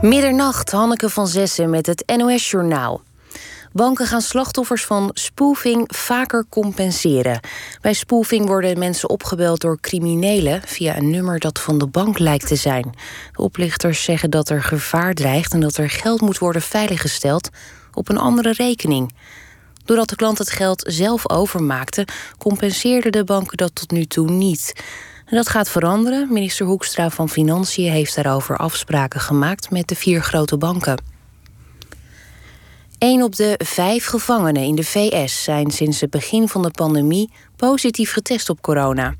Middernacht, Hanneke van Zessen met het NOS-journaal. Banken gaan slachtoffers van spoofing vaker compenseren. Bij spoofing worden mensen opgebeld door criminelen via een nummer dat van de bank lijkt te zijn. De oplichters zeggen dat er gevaar dreigt en dat er geld moet worden veiliggesteld op een andere rekening. Doordat de klant het geld zelf overmaakte, compenseerden de banken dat tot nu toe niet. Dat gaat veranderen. Minister Hoekstra van Financiën heeft daarover afspraken gemaakt met de vier grote banken. Een op de vijf gevangenen in de VS zijn sinds het begin van de pandemie positief getest op corona.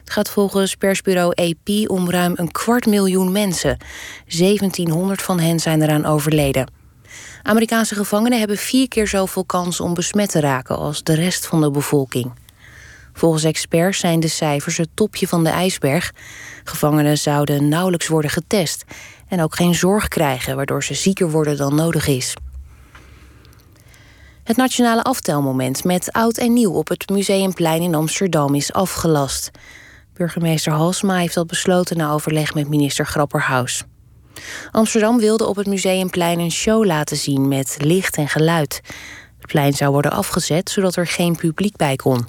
Het gaat volgens persbureau AP om ruim een kwart miljoen mensen. 1700 van hen zijn eraan overleden. Amerikaanse gevangenen hebben vier keer zoveel kans om besmet te raken als de rest van de bevolking. Volgens experts zijn de cijfers het topje van de ijsberg. Gevangenen zouden nauwelijks worden getest en ook geen zorg krijgen, waardoor ze zieker worden dan nodig is. Het nationale aftelmoment met oud en nieuw op het Museumplein in Amsterdam is afgelast. Burgemeester Halsma heeft dat besloten na overleg met minister Grapperhaus. Amsterdam wilde op het Museumplein een show laten zien met licht en geluid. Het plein zou worden afgezet zodat er geen publiek bij kon.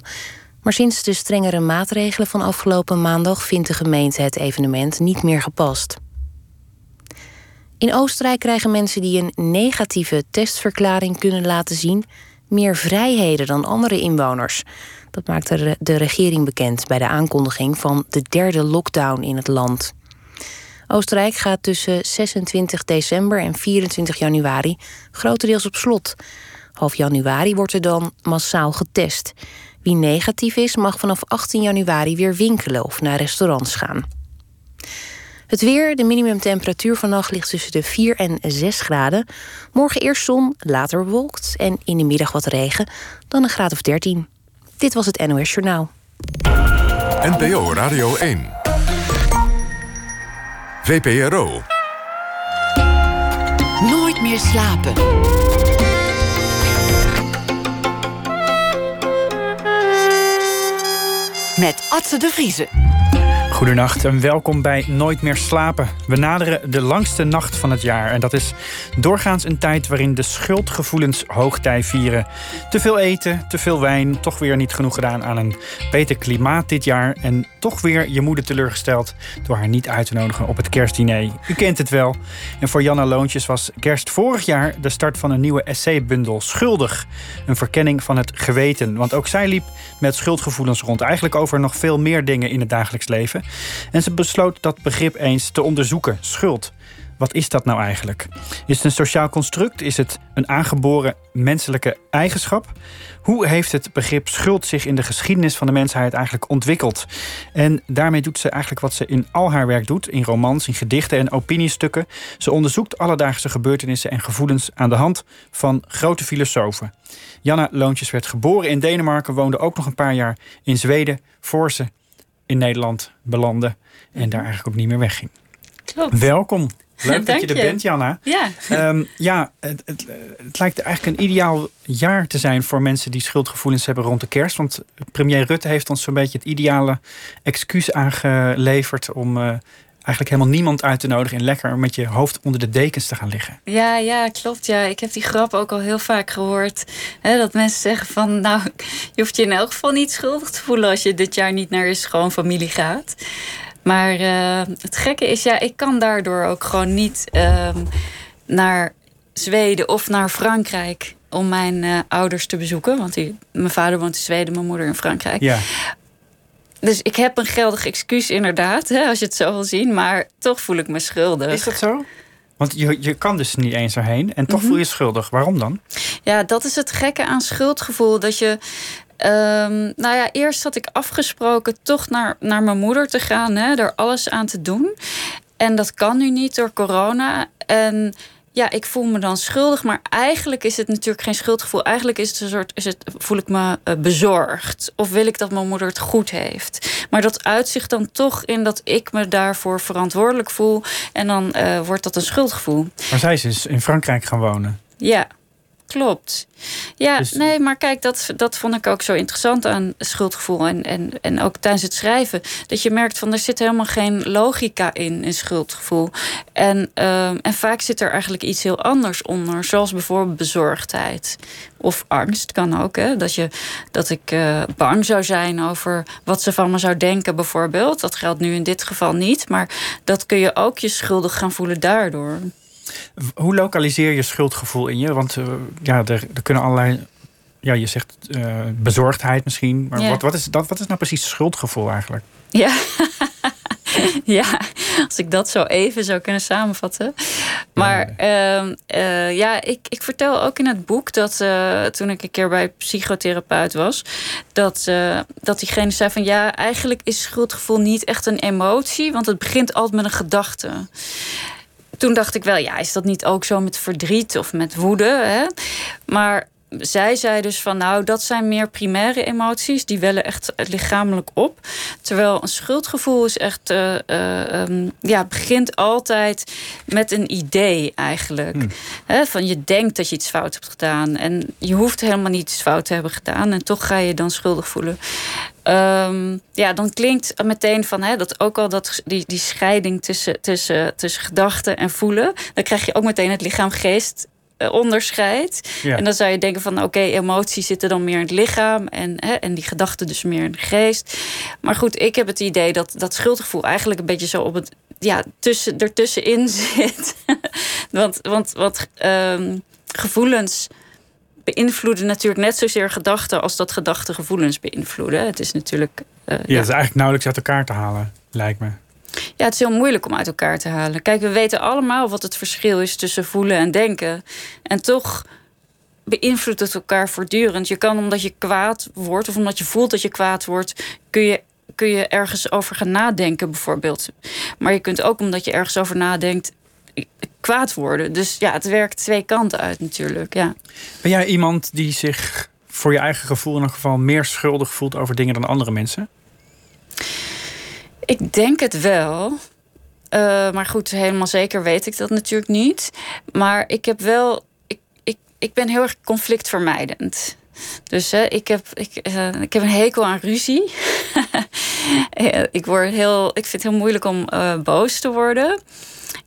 Maar sinds de strengere maatregelen van afgelopen maandag vindt de gemeente het evenement niet meer gepast. In Oostenrijk krijgen mensen die een negatieve testverklaring kunnen laten zien meer vrijheden dan andere inwoners. Dat maakte de regering bekend bij de aankondiging van de derde lockdown in het land. Oostenrijk gaat tussen 26 december en 24 januari grotendeels op slot. Half januari wordt er dan massaal getest. Wie negatief is, mag vanaf 18 januari weer winkelen of naar restaurants gaan. Het weer, de minimumtemperatuur vannacht ligt tussen de 4 en 6 graden. Morgen eerst zon, later bewolkt en in de middag wat regen, dan een graad of 13. Dit was het NOS Journaal. NPO Radio 1. VPRO. Nooit meer slapen. Met Atze de Vriezen. Goedenacht en welkom bij Nooit meer slapen. We naderen de langste nacht van het jaar. En dat is doorgaans een tijd waarin de schuldgevoelens hoogtij vieren. Te veel eten, te veel wijn, toch weer niet genoeg gedaan aan een beter klimaat dit jaar. En toch weer je moeder teleurgesteld door haar niet uit te nodigen op het kerstdiner. U kent het wel. En voor Janna Loontjes was kerst vorig jaar de start van een nieuwe essaybundel Schuldig. Een verkenning van het geweten. Want ook zij liep met schuldgevoelens rond. Eigenlijk over nog veel meer dingen in het dagelijks leven. En ze besloot dat begrip eens te onderzoeken: schuld. Wat is dat nou eigenlijk? Is het een sociaal construct? Is het een aangeboren menselijke eigenschap? Hoe heeft het begrip schuld zich in de geschiedenis van de mensheid eigenlijk ontwikkeld? En daarmee doet ze eigenlijk wat ze in al haar werk doet, in romans, in gedichten en opiniestukken. Ze onderzoekt alledaagse gebeurtenissen en gevoelens aan de hand van grote filosofen. Janna Loontjes werd geboren in Denemarken, woonde ook nog een paar jaar in Zweden voor ze in Nederland belandde en daar eigenlijk ook niet meer wegging. Klopt. Welkom. Leuk dat je er bent, Janna. Ja, um, ja het, het, het, lijkt eigenlijk een ideaal jaar te zijn voor mensen die schuldgevoelens hebben rond de kerst. Want premier Rutte heeft ons zo'n beetje het ideale excuus aangeleverd om uh, eigenlijk helemaal niemand uit te nodigen en lekker met je hoofd onder de dekens te gaan liggen. Ja, ja, klopt. Ja. Ik heb die grap ook al heel vaak gehoord. Hè, dat mensen zeggen van, nou, je hoeft je in elk geval niet schuldig te voelen als je dit jaar niet naar je schoonfamilie gaat. Maar uh, het gekke is, ja, ik kan daardoor ook gewoon niet uh, naar Zweden of naar Frankrijk om mijn uh, ouders te bezoeken. Want die, mijn vader woont in Zweden, mijn moeder in Frankrijk. Ja. Dus ik heb een geldig excuus inderdaad, hè, als je het zo wil zien. Maar toch voel ik me schuldig. Is dat zo? Want je, je kan dus niet eens erheen en toch mm -hmm. voel je schuldig. Waarom dan? Ja, dat is het gekke aan schuldgevoel. Dat je Um, nou ja, eerst had ik afgesproken toch naar, naar mijn moeder te gaan, hè, er alles aan te doen. En dat kan nu niet door corona. En ja, ik voel me dan schuldig, maar eigenlijk is het natuurlijk geen schuldgevoel. Eigenlijk is het een soort, is het, voel ik me uh, bezorgd. Of wil ik dat mijn moeder het goed heeft. Maar dat uitzicht dan toch in dat ik me daarvoor verantwoordelijk voel. En dan uh, wordt dat een schuldgevoel. Maar zij is dus in Frankrijk gaan wonen. Ja. Klopt. Ja, Dus- nee, maar kijk, dat, dat vond ik ook zo interessant aan schuldgevoel. En, en, en ook tijdens het schrijven. Dat je merkt van er zit helemaal geen logica in, in schuldgevoel. En, ehm, en vaak zit er eigenlijk iets heel anders onder. Zoals bijvoorbeeld bezorgdheid. Of angst kan ook. Hè? Dat, je, dat ik eh, bang zou zijn over wat ze van me zou denken, bijvoorbeeld. Dat geldt nu in dit geval niet. Maar dat kun je ook je schuldig gaan voelen daardoor. Hoe lokaliseer je schuldgevoel in je? Want eh, ja, er, er kunnen allerlei. Ja, je zegt eh, bezorgdheid misschien. Maar Ja. wat, wat, is dat, wat is nou precies schuldgevoel eigenlijk? Ja. ja, als ik dat zo even zou kunnen samenvatten. Maar ehm, eh, ja, ik, ik vertel ook in het boek dat toen ik een keer bij een psychotherapeut was, dat, dat diegene zei van ja, eigenlijk is schuldgevoel niet echt een emotie, want het begint altijd met een gedachte. Toen dacht ik wel, ja, is dat niet ook zo met verdriet of met woede? Hè? Maar zij zei dus van nou, dat zijn meer primaire emoties. Die wellen echt lichamelijk op. Terwijl een schuldgevoel is echt, eh, ehm, ja, begint altijd met een idee eigenlijk. Hè, van je denkt dat je iets fout hebt gedaan. En je hoeft helemaal niet iets fout te hebben gedaan. En toch ga je je dan schuldig voelen. Ehm, ja, dan klinkt meteen van hè, dat ook al dat, die, die scheiding tussen, tussen, tussen gedachten en voelen. Dan krijg je ook meteen het lichaam-geest eh, onderscheid. Ja. En dan zou je denken van oké, emoties zitten dan meer in het lichaam en, hè, en die gedachten dus meer in de geest. Maar goed, ik heb het idee dat dat schuldgevoel eigenlijk een beetje zo op het ja, tussen, ertussenin zit. want want wat ehm, gevoelens beïnvloeden natuurlijk net zozeer gedachten als dat gedachten gevoelens beïnvloeden. Het is natuurlijk. eh, Ja, ja. dat is eigenlijk nauwelijks uit elkaar te halen, lijkt me. Ja, het is heel moeilijk om uit elkaar te halen. Kijk, we weten allemaal wat het verschil is tussen voelen en denken. En toch beïnvloedt het elkaar voortdurend. Je kan omdat je kwaad wordt of omdat je voelt dat je kwaad wordt, kun je, kun je ergens over gaan nadenken, bijvoorbeeld. Maar je kunt ook omdat je ergens over nadenkt, kwaad worden. Dus ja, het werkt twee kanten uit natuurlijk. Ja. Ben jij iemand die zich voor je eigen gevoel in ieder geval meer schuldig voelt over dingen dan andere mensen? Ik denk het wel. Eh, maar goed, helemaal zeker weet ik dat natuurlijk niet. Maar ik heb wel. Ik, ik, ik ben heel erg conflictvermijdend. Dus hè, ik, heb, ik, eh, ik heb een hekel aan ruzie. Ik, word heel, ik vind het heel moeilijk om eh, boos te worden.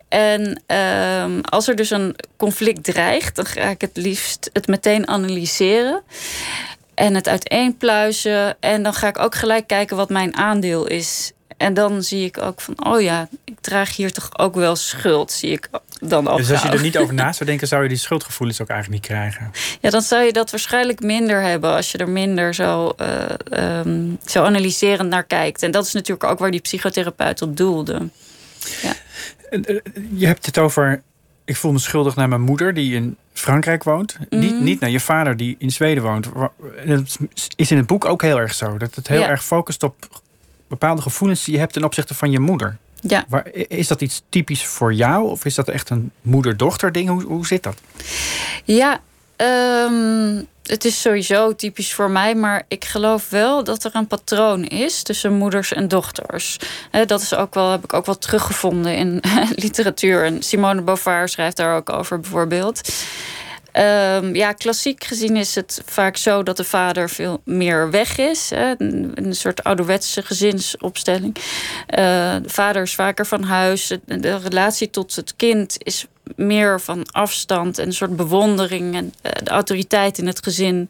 En ehm, als er dus een conflict dreigt, dan ga ik het liefst het meteen analyseren. En het uiteenpluizen. En dan ga ik ook gelijk kijken wat mijn aandeel is. En dan zie ik ook van, oh ja, ik draag hier toch ook wel schuld, zie ik dan ook. Dus als je er niet over na zou denken, zou je die schuldgevoelens ook eigenlijk niet krijgen. Ja, dan zou je dat waarschijnlijk minder hebben als je er minder zo, eh, ehm, zo analyserend naar kijkt. En dat is natuurlijk ook waar die psychotherapeut op doelde. En, eh, Je hebt het over, ik voel me schuldig naar mijn moeder die in Frankrijk woont. niet, Mhm. niet naar je vader die in Zweden woont. Dat is in het boek ook heel erg zo. Dat het heel Ja. erg focust op bepaalde gevoelens die je hebt ten opzichte van je moeder. Ja. Waar, is dat iets typisch voor jou? Of is dat echt een moeder-dochter ding? Hoe, hoe zit dat? Ja, ehm, het is sowieso typisch voor mij, maar ik geloof wel dat er een patroon is tussen moeders en dochters. Dat is ook wel, heb ik ook wel teruggevonden in literatuur. En Simone Beauvoir schrijft daar ook over, bijvoorbeeld. Ehm, ja, klassiek gezien is het vaak zo dat de vader veel meer weg is. Hè, een, soort ouderwetse gezinsopstelling. Eh, de vader is vaker van huis. De, relatie tot het kind is meer van afstand en een soort bewondering en eh, de autoriteit in het gezin.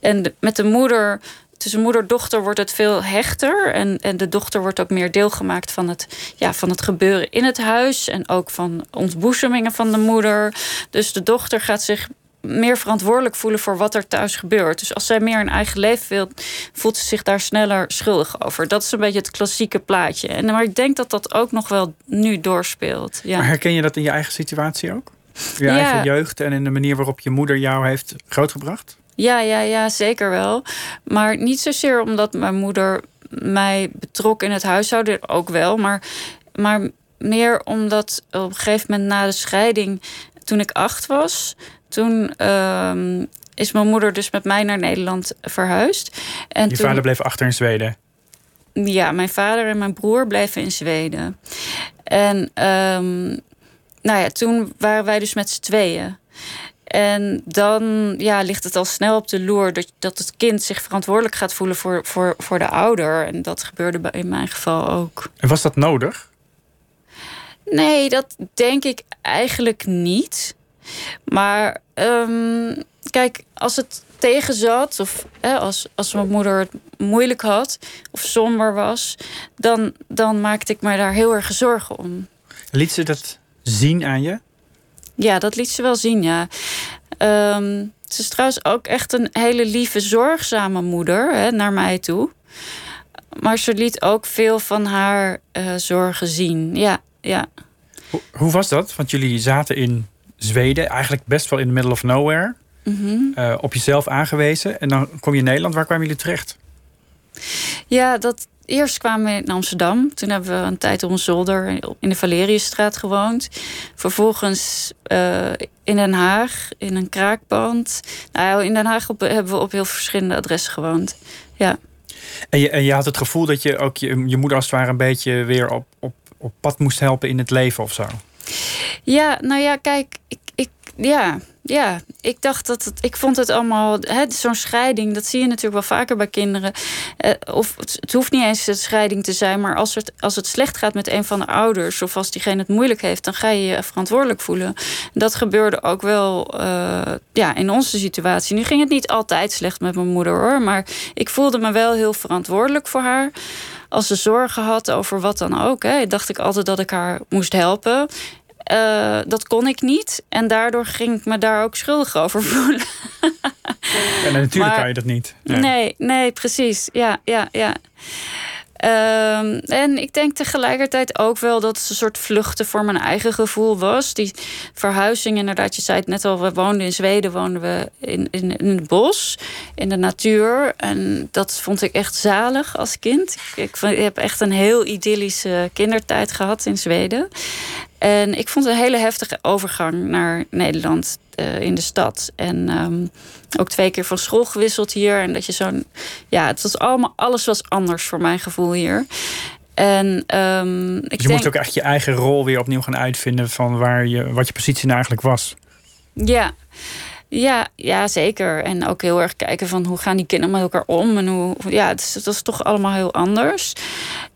En met de moeder, tussen moeder en dochter wordt het veel hechter. En, en de dochter wordt ook meer deel gemaakt van het, ja, van het gebeuren in het huis. En ook van ontboezemingen van de moeder. Dus de dochter gaat zich meer verantwoordelijk voelen voor wat er thuis gebeurt. Dus als zij meer een eigen leven wil, voelt ze zich daar sneller schuldig over. Dat is een beetje het klassieke plaatje. En, maar ik denk dat dat ook nog wel nu doorspeelt. Ja. Maar herken je dat in je eigen situatie ook? Je Ja. eigen jeugd en in de manier waarop je moeder jou heeft grootgebracht? Ja, ja, ja, zeker wel. Maar niet zozeer omdat mijn moeder mij betrok in het huishouden, ook wel. Maar, maar meer omdat op een gegeven moment na de scheiding, toen ik acht was, toen ehm, is mijn moeder dus met mij naar Nederland verhuisd. En Je toen, vader bleef achter in Zweden. ja, mijn vader en mijn broer bleven in Zweden. En ehm, nou ja, toen waren wij dus met z'n tweeën. En dan ja, ligt het al snel op de loer dat, dat het kind zich verantwoordelijk gaat voelen voor, voor, voor de ouder. En dat gebeurde in mijn geval ook. En was dat nodig? Nee, dat denk ik eigenlijk niet. Maar ehm, kijk, als het tegen zat, of hè, als, als mijn moeder het moeilijk had of somber was, dan, dan maakte ik me daar heel erg zorgen om. Liet ze dat zien aan je? Ja, dat liet ze wel zien, ja. Ehm, ze is trouwens ook echt een hele lieve, zorgzame moeder hè, naar mij toe. Maar ze liet ook veel van haar uh, zorgen zien. Ja, ja. Hoe, hoe, was dat? Want jullie zaten in Zweden, eigenlijk best wel in the middle of nowhere. Mm op jezelf aangewezen. En dan kom je in Nederland. Waar kwamen jullie terecht? Ja, dat, eerst kwamen we in Amsterdam. Toen hebben we een tijd op een zolder in de Valeriusstraat gewoond. Vervolgens uh, in Den Haag, in een kraakpand. Nou, in Den Haag hebben we op heel verschillende adressen gewoond. Ja. En je, en je had het gevoel dat je ook je, je moeder als het ware een beetje weer op, op, op pad moest helpen in het leven of zo? Ja, nou ja, kijk, ik, ik, ja, ja, ik dacht dat het. Ik vond het allemaal. Zo'n scheiding, dat zie je natuurlijk wel vaker bij kinderen. Eh, of het, hoeft niet eens een scheiding te zijn, maar als het, als het slecht gaat met een van de ouders, of als diegene het moeilijk heeft, dan ga je je verantwoordelijk voelen. Dat gebeurde ook wel uh, ja, in onze situatie. Nu ging het niet altijd slecht met mijn moeder hoor, maar ik voelde me wel heel verantwoordelijk voor haar als ze zorgen had over wat dan ook, hè, dacht ik altijd dat ik haar moest helpen. Uh, dat kon ik niet. En daardoor ging ik me daar ook schuldig over voelen. en natuurlijk maar, kan je dat niet. Ja. Nee, nee, precies. Ja, ja, ja. Um, en ik denk tegelijkertijd ook wel dat het een soort vluchten voor mijn eigen gevoel was. Die verhuizing, inderdaad, je zei het net al, we woonden in Zweden, woonden we in, in, in het bos, in de natuur. En dat vond ik echt zalig als kind. Ik, ik heb echt een heel idyllische kindertijd gehad in Zweden. En ik vond het een hele heftige overgang naar Nederland uh, in de stad. En um, ook twee keer van school gewisseld hier. En dat je zo'n. Ja, het was allemaal. Alles was anders voor mijn gevoel hier. En um, ik dus je denk, moest ook echt je eigen rol weer opnieuw gaan uitvinden van waar je, wat je positie nou eigenlijk was. Ja. Ja, ja, zeker. En ook heel erg kijken van hoe gaan die kinderen met elkaar om. En hoe, ja, het is toch allemaal heel anders.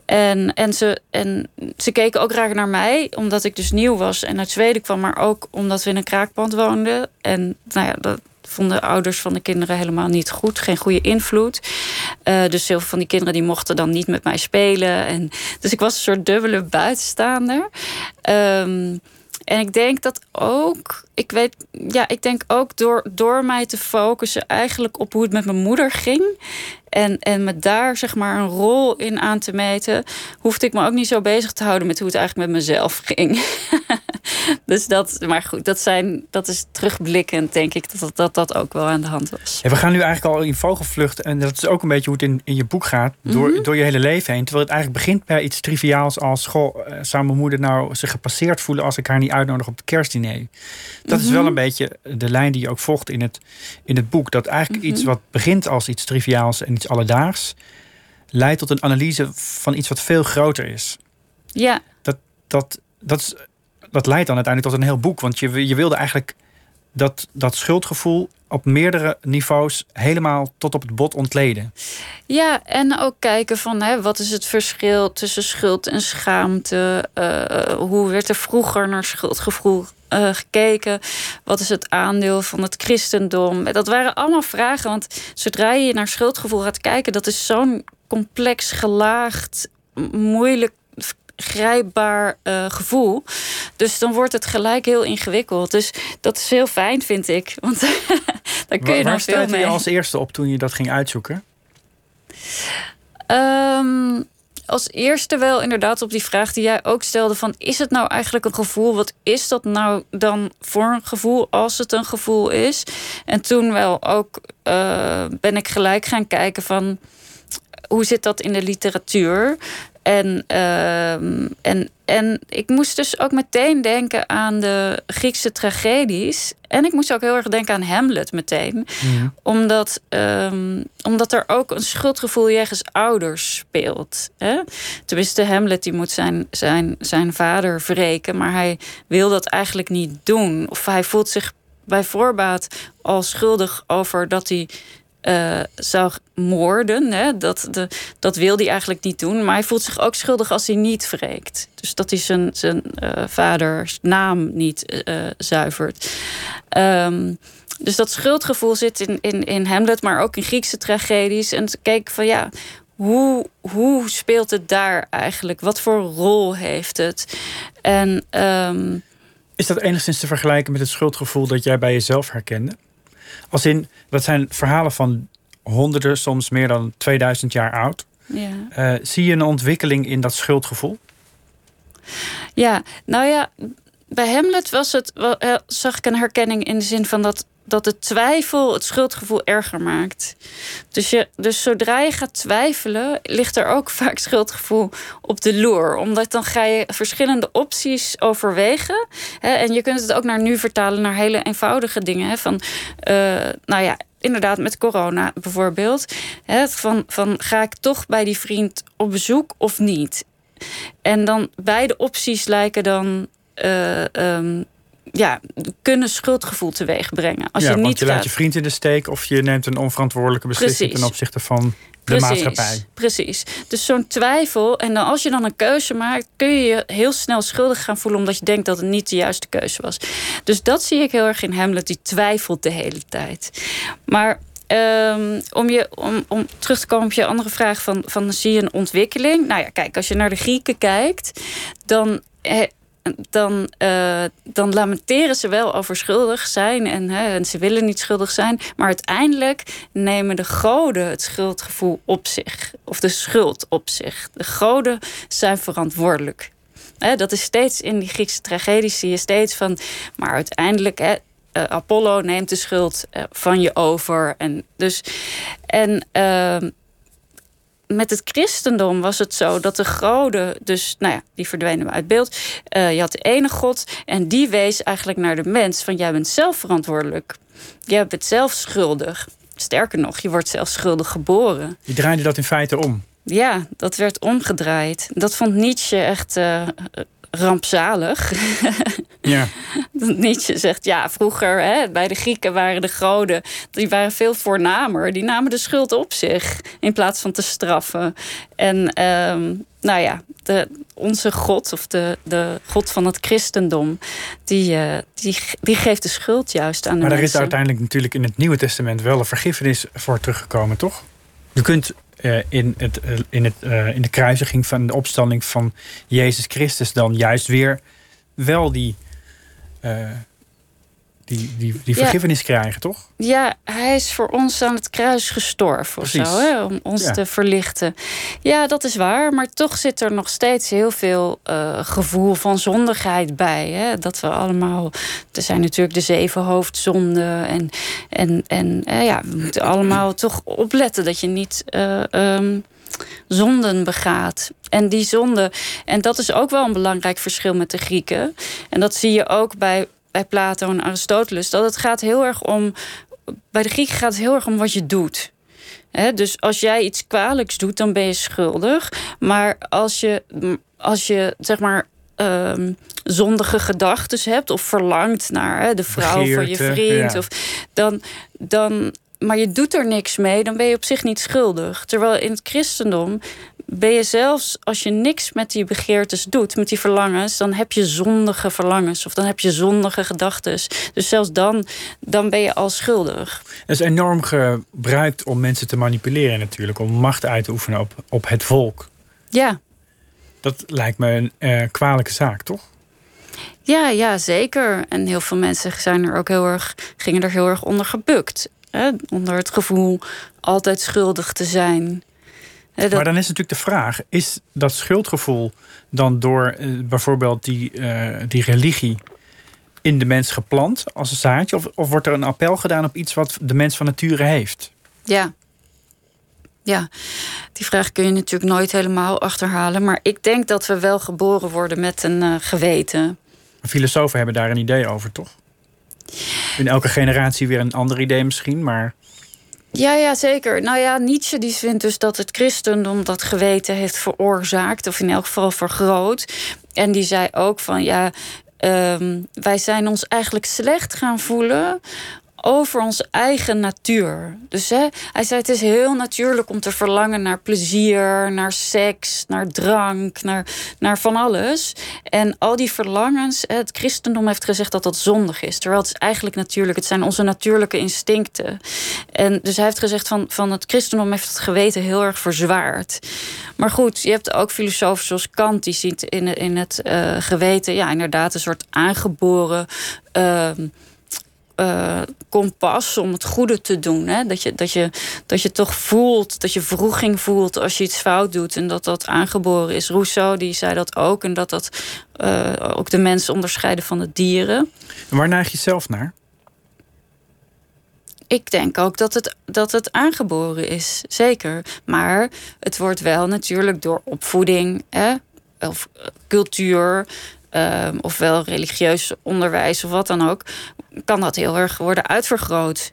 En, en, ze, en ze keken ook graag naar mij, omdat ik dus nieuw was en uit Zweden kwam, maar ook omdat we in een kraakpand woonden. En nou ja, dat vonden ouders van de kinderen helemaal niet goed, geen goede invloed. Uh, dus heel veel van die kinderen die mochten dan niet met mij spelen. En, dus ik was een soort dubbele buitenstaander. Um, en ik denk dat ook, ik weet, ja, ik denk ook door, door mij te focussen eigenlijk op hoe het met mijn moeder ging. En, en me daar zeg maar een rol in aan te meten, hoefde ik me ook niet zo bezig te houden met hoe het eigenlijk met mezelf ging. dus dat, maar goed, dat, zijn, dat is terugblikkend, denk ik, dat dat, dat ook wel aan de hand was. We gaan nu eigenlijk al in vogelvlucht. En dat is ook een beetje hoe het in, in je boek gaat, door, Mhm. door je hele leven heen. Terwijl het eigenlijk begint bij iets triviaals als: Goh, eh, zou mijn moeder nou zich gepasseerd voelen als ik haar niet uitnodig op het kerstdiner? Dat is Mhm. wel een beetje de lijn die je ook volgt in het, in het boek. Dat eigenlijk Mhm. iets wat begint als iets triviaals en iets alledaags, leidt tot een analyse van iets wat veel groter is. Ja, dat, dat, dat, is, dat leidt dan uiteindelijk tot een heel boek. Want je, je wilde eigenlijk dat, dat schuldgevoel op meerdere niveaus helemaal tot op het bot ontleden. Ja, en ook kijken van hè, wat is het verschil tussen schuld en schaamte? Uh, hoe werd er vroeger naar schuldgevoel uh, gekeken? Wat is het aandeel van het christendom? Dat waren allemaal vragen, want zodra je naar schuldgevoel gaat kijken, dat is zo'n complex, gelaagd, moeilijk grijpbaar uh, gevoel. Dus dan wordt het gelijk heel ingewikkeld. Dus dat is heel fijn, vind ik. Want daar kun je Waar nog veel mee. je als eerste op toen je dat ging uitzoeken? Um, als eerste wel inderdaad op die vraag die jij ook stelde: van is het nou eigenlijk een gevoel? Wat is dat nou dan voor een gevoel als het een gevoel is? En toen wel ook uh, ben ik gelijk gaan kijken van hoe zit dat in de literatuur? En, uh, en, en ik moest dus ook meteen denken aan de Griekse tragedies. En ik moest ook heel erg denken aan Hamlet meteen. Omdat, um, omdat er ook een schuldgevoel jegens ouders speelt. Hè? Tenminste, Hamlet die moet zijn, zijn, zijn vader wreken. Maar hij wil dat eigenlijk niet doen. Of hij voelt zich bij voorbaat al schuldig over dat hij uh, zou moorden. Hè? Dat, de, dat wil hij eigenlijk niet doen. Maar hij voelt zich ook schuldig als hij niet wreekt. Dus dat hij zijn, zijn uh, vaders naam niet uh, zuivert. Um, dus dat schuldgevoel zit in, in, in Hamlet, maar ook in Griekse tragedies. En kijk van ja, hoe, hoe speelt het daar eigenlijk? Wat voor rol heeft het? En, um... Is dat enigszins te vergelijken met het schuldgevoel dat jij bij jezelf herkende? Als in, dat zijn verhalen van honderden, soms meer dan 2000 jaar oud. Ja. Uh, zie je een ontwikkeling in dat schuldgevoel? Ja, nou ja, bij Hamlet was het, eh, zag ik een herkenning in de zin van dat dat de twijfel het schuldgevoel erger maakt. Dus, je, dus zodra je gaat twijfelen, ligt er ook vaak schuldgevoel op de loer. Omdat dan ga je verschillende opties overwegen. Hè, en je kunt het ook naar nu vertalen naar hele eenvoudige dingen. Hè, van, uh, nou ja, inderdaad met corona bijvoorbeeld. Van, van ga ik toch bij die vriend op bezoek of niet? En dan beide opties lijken dan um, ja, kunnen schuldgevoel teweeg brengen. Als ja, je niet je laat je vriend in de steek of je neemt een onverantwoordelijke beslissing ten opzichte van de maatschappij. Precies. Dus zo'n twijfel. En dan als je dan een keuze maakt, kun je je heel snel schuldig gaan voelen omdat je denkt dat het niet de juiste keuze was. Dus dat zie ik heel erg in Hamlet. Die twijfelt de hele tijd. Maar Um, om, je, om, om terug te komen op je andere vraag van, van zie je een ontwikkeling? Nou ja, kijk, als je naar de Grieken kijkt, dan dan, uh, dan lamenteren ze wel over schuldig zijn en, hè, en ze willen niet schuldig zijn. Maar uiteindelijk nemen de goden het schuldgevoel op zich, of de schuld op zich. De goden zijn verantwoordelijk. Hè, dat is steeds in die Griekse tragedies zie je steeds van, maar uiteindelijk. Hè, uh, Apollo neemt de schuld uh, van je over. En, dus, en ehm, met het christendom was het zo dat de goden, dus nou ja, die verdwenen uit beeld. Uh, je had de ene God en die wees eigenlijk naar de mens van jij bent zelf verantwoordelijk. Jij bent zelf schuldig. Sterker nog, je wordt zelf schuldig geboren. Die draaide dat in feite om. Ja, dat werd omgedraaid. Dat vond Nietzsche echt uh, rampzalig. Ja. Nietzsche zegt, ja, vroeger hè, bij de Grieken waren de goden... die waren veel voornamer. Die namen de schuld op zich in plaats van te straffen. En um, nou ja, de, onze God, of de, de God van het christendom... die, uh, die, die geeft de schuld juist aan de Maar er is uiteindelijk natuurlijk in het Nieuwe Testament... wel een vergiffenis voor teruggekomen, toch? Je kunt uh, in, het, uh, in, het, uh, in de kruisiging van de opstanding van Jezus Christus dan juist weer wel die, die, die, die vergiffenis krijgen, toch? Ja, hij is voor ons aan het kruis gestorven of zo, hè, om ons ja. te verlichten. Ja, dat is waar, maar toch zit er nog steeds heel veel gevoel van zondigheid bij. Hè? Dat we allemaal, er zijn natuurlijk de zeven hoofdzonden en, en, en ja, we moeten allemaal toch opletten dat je niet. Um, zonden begaat. En die zonde, en dat is ook wel een belangrijk verschil met de Grieken. En dat zie je ook bij bij Plato en Aristoteles, dat het gaat heel erg om. Bij de Grieken gaat het heel erg om wat je doet. dus als jij iets kwalijks doet, dan ben je schuldig. Maar als je, als je zeg maar. Um, zondige gedachten hebt of verlangt naar de vrouw van je vriend, of, dan, dan, maar je doet er niks mee, dan ben je op zich niet schuldig. Terwijl in het christendom ben je zelfs als je niks met die begeertes doet, met die verlangens, dan heb je zondige verlangens of dan heb je zondige gedachten. Dus zelfs dan, dan ben je al schuldig. Het is enorm gebruikt om mensen te manipuleren natuurlijk, om macht uit te oefenen op, op het volk. Ja. Dat lijkt me een uh, kwalijke zaak, toch? Ja, ja, zeker. En heel veel mensen zijn er ook heel erg, gingen er heel erg onder gebukt. Hè? Onder het gevoel altijd schuldig te zijn. Maar dan is natuurlijk de vraag: is dat schuldgevoel dan door uh, bijvoorbeeld die, uh, die religie in de mens geplant als een zaadje? Of, of wordt er een appel gedaan op iets wat de mens van nature heeft? Ja. Ja, die vraag kun je natuurlijk nooit helemaal achterhalen. Maar ik denk dat we wel geboren worden met een uh, geweten. Filosofen hebben daar een idee over, toch? In elke generatie weer een ander idee misschien, maar. Ja, ja, zeker. Nou ja, Nietzsche die vindt dus dat het christendom dat geweten heeft veroorzaakt, of in elk geval vergroot. En die zei ook van ja, ehm, wij zijn ons eigenlijk slecht gaan voelen over onze eigen natuur. Dus hè, hij zei: Het is heel natuurlijk om te verlangen naar plezier, naar seks, naar drank, naar, naar van alles. En al die verlangens, het christendom heeft gezegd dat dat zondig is. Terwijl het is eigenlijk natuurlijk, het zijn onze natuurlijke instincten. En dus hij heeft gezegd: van, van het christendom heeft het geweten heel erg verzwaard. Maar goed, je hebt ook filosofen zoals Kant, die ziet in, in het uh, geweten, ja, inderdaad, een soort aangeboren. Uh, uh, kompas om het goede te doen. Hè? Dat, je, dat, je, dat je toch voelt, dat je vroeging voelt als je iets fout doet. En dat dat aangeboren is. Rousseau die zei dat ook. En dat dat uh, ook de mensen onderscheiden van de dieren. En waar neig je zelf naar? Ik denk ook dat het, dat het aangeboren is, zeker. Maar het wordt wel natuurlijk door opvoeding hè, of cultuur, um, ofwel religieus onderwijs of wat dan ook, kan dat heel erg worden uitvergroot.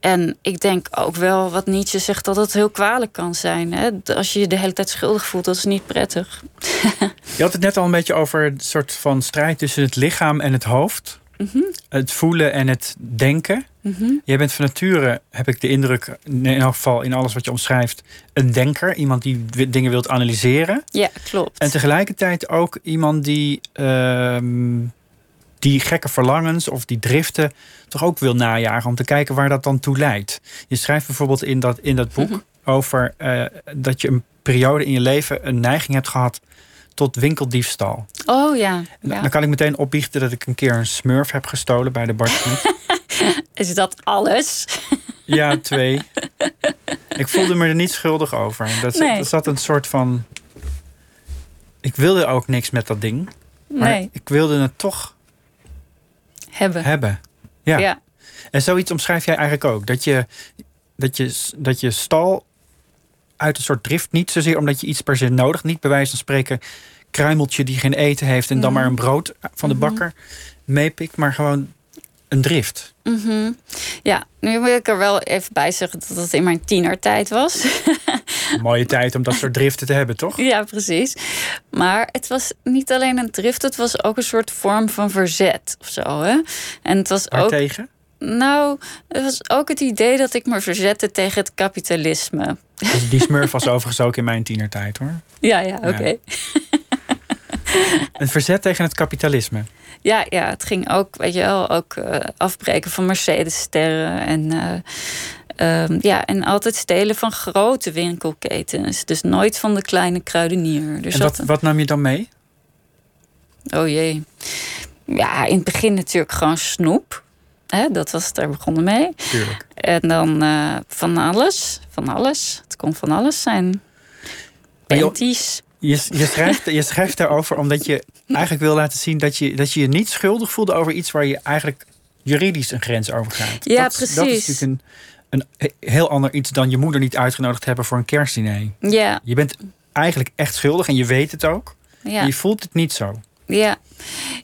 En ik denk ook wel wat Nietzsche zegt dat het heel kwalijk kan zijn. Hè? Als je je de hele tijd schuldig voelt, dat is niet prettig. je had het net al een beetje over een soort van strijd tussen het lichaam en het hoofd. Mhm. Het voelen en het denken. Mm Jij bent van nature, heb ik de indruk, in elk geval in alles wat je omschrijft, een denker. Iemand die dingen wilt analyseren. Ja, klopt. En tegelijkertijd ook iemand die, uh, die gekke verlangens of die driften toch ook wil najagen om te kijken waar dat dan toe leidt. Je schrijft bijvoorbeeld in dat, in dat boek mhm. over uh, dat je een periode in je leven een neiging hebt gehad tot winkeldiefstal. Oh ja, ja. Dan kan ik meteen opbiechten dat ik een keer een smurf heb gestolen bij de Bart Is dat alles? Ja, twee. Ik voelde me er niet schuldig over. Dat, nee. dat zat een soort van. Ik wilde ook niks met dat ding. Maar nee. ik wilde het toch hebben. hebben. Ja. ja. En zoiets omschrijf jij eigenlijk ook. Dat je, dat je, dat je stal uit een soort drift. Niet zozeer omdat je iets per se nodig. Niet bij wijze van spreken kruimeltje die geen eten heeft. En dan mhm. maar een brood van de mhm. bakker meepikt. Maar gewoon een drift. Mm Ja, nu wil ik er wel even bij zeggen dat het in mijn tienertijd was. Mooie tijd om dat soort driften te hebben, toch? Ja, precies. Maar het was niet alleen een drift, het was ook een soort vorm van verzet of zo. Hè? En het was ook. tegen? Nou, het was ook het idee dat ik me verzette tegen het kapitalisme. Dus die smurf was overigens ook in mijn tienertijd hoor. Ja, ja, oké. Okay. Een verzet tegen het kapitalisme. Ja, ja, het ging ook, weet je wel, ook uh, afbreken van Mercedes-sterren. En, uh, um, ja, en altijd stelen van grote winkelketens. Dus nooit van de kleine kruidenier. Dus en wat, wat nam je dan mee? Oh jee. Ja, in het begin natuurlijk gewoon snoep. Dat was daar begonnen mee. Tuurlijk. En dan uh, van alles. Van alles. Het kon van alles zijn. Penties. Je, je, schrijft, je schrijft daarover omdat je eigenlijk wil laten zien dat je, dat je je niet schuldig voelde over iets waar je eigenlijk juridisch een grens over gaat. Ja, precies. Dat is natuurlijk een, een heel ander iets dan je moeder niet uitgenodigd hebben voor een kerstdiner. Ja. Je bent eigenlijk echt schuldig en je weet het ook. Ja. Je voelt het niet zo. Ja.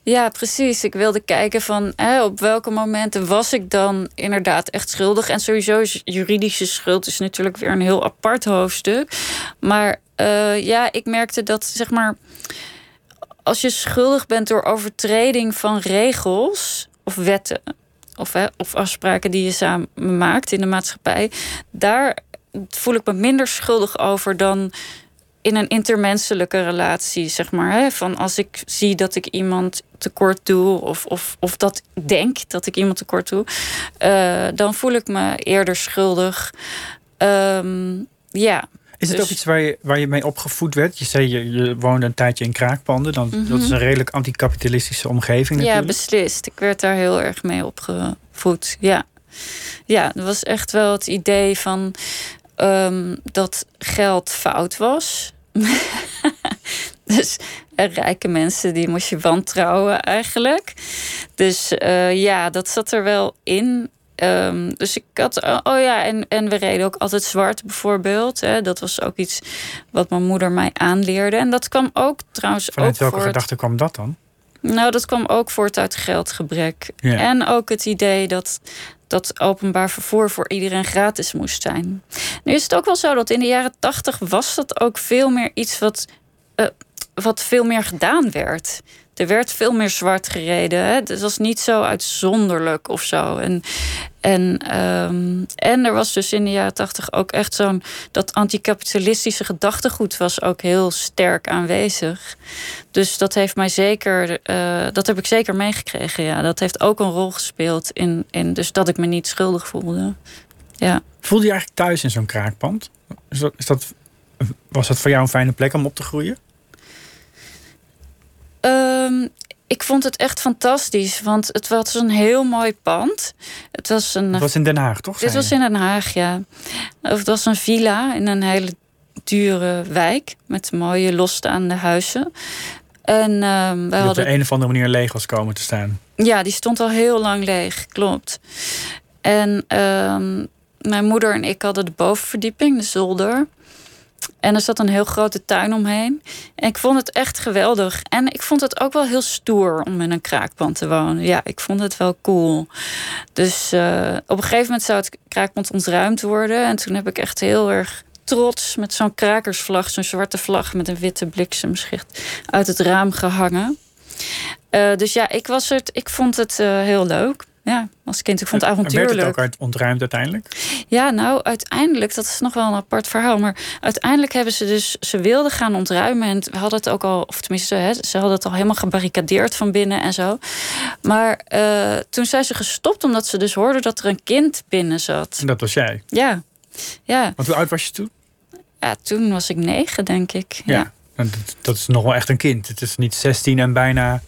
ja, precies. Ik wilde kijken van hè, op welke momenten was ik dan inderdaad echt schuldig. En sowieso is juridische schuld is natuurlijk weer een heel apart hoofdstuk. Maar uh, ja, ik merkte dat zeg maar. Als je schuldig bent door overtreding van regels of wetten. Of, hè, of afspraken die je samen maakt in de maatschappij. Daar voel ik me minder schuldig over dan in een intermenselijke relatie, zeg maar. Hè? Van als ik zie dat ik iemand tekort doe, of, of, of dat denk dat ik iemand tekort doe, uh, dan voel ik me eerder schuldig. Um, ja. Is het dus... ook iets waar je, waar je mee opgevoed werd? Je zei je, je woonde een tijdje in kraakpanden. Dan, mm -hmm. Dat is een redelijk anticapitalistische omgeving. Ja, beslist. Ik werd daar heel erg mee opgevoed. Ja, ja dat was echt wel het idee van um, dat geld fout was. dus rijke mensen die moest je wantrouwen eigenlijk. Dus uh, ja, dat zat er wel in. Um, dus ik had, oh, oh ja, en, en we reden ook altijd zwart bijvoorbeeld. Hè. Dat was ook iets wat mijn moeder mij aanleerde. En dat kwam ook trouwens. Vanuit ook welke voort... gedachte kwam dat dan? Nou, dat kwam ook voort uit geldgebrek. Ja. En ook het idee dat, dat openbaar vervoer voor iedereen gratis moest zijn. Nu is het ook wel zo dat in de jaren tachtig was dat ook veel meer iets wat, uh, wat veel meer gedaan werd. Er werd veel meer zwart gereden. Hè? Het was niet zo uitzonderlijk of zo. En, en, ehm, en er was dus in de jaren tachtig ook echt zo'n... dat anticapitalistische gedachtegoed was ook heel sterk aanwezig. Dus dat heeft mij zeker... Uh, dat heb ik zeker meegekregen, ja. Dat heeft ook een rol gespeeld in, in dus dat ik me niet schuldig voelde. Ja. Voelde je eigenlijk thuis in zo'n kraakpand? Is dat, is dat, was dat voor jou een fijne plek om op te groeien? Um, ik vond het echt fantastisch, want het was een heel mooi pand. Het was, een, het was in Den Haag, toch? Het was in Den Haag, ja. Het was een villa in een hele dure wijk met mooie losstaande huizen. En um, wij hadden. op de een of andere manier leeg was komen te staan. Ja, die stond al heel lang leeg, klopt. En um, mijn moeder en ik hadden de bovenverdieping, de zolder. En er zat een heel grote tuin omheen. En ik vond het echt geweldig. En ik vond het ook wel heel stoer om in een kraakpand te wonen. Ja, ik vond het wel cool. Dus uh, op een gegeven moment zou het kraakpand ontruimd worden. En toen heb ik echt heel erg trots met zo'n krakersvlag, zo'n zwarte vlag met een witte bliksemschicht uit het raam gehangen. Uh, dus ja, ik, was het, ik vond het uh, heel leuk ja, als kind. Ik vond het avontuurlijk. Werd het ook ontruimd uiteindelijk? Ja, nou, uiteindelijk, dat is nog wel een apart verhaal. Maar uiteindelijk hebben ze dus, ze wilden gaan ontruimen. En we hadden het ook al, of tenminste, hè, ze hadden het al helemaal gebarricadeerd van binnen en zo. Maar uh, toen zijn ze gestopt, omdat ze dus hoorden dat er een kind binnen zat. En dat was jij? Ja. ja. Want hoe oud was je toen? Ja, toen was ik negen, denk ik. Ja. ja. Dat, dat is nog wel echt een kind. Het is niet 16 en bijna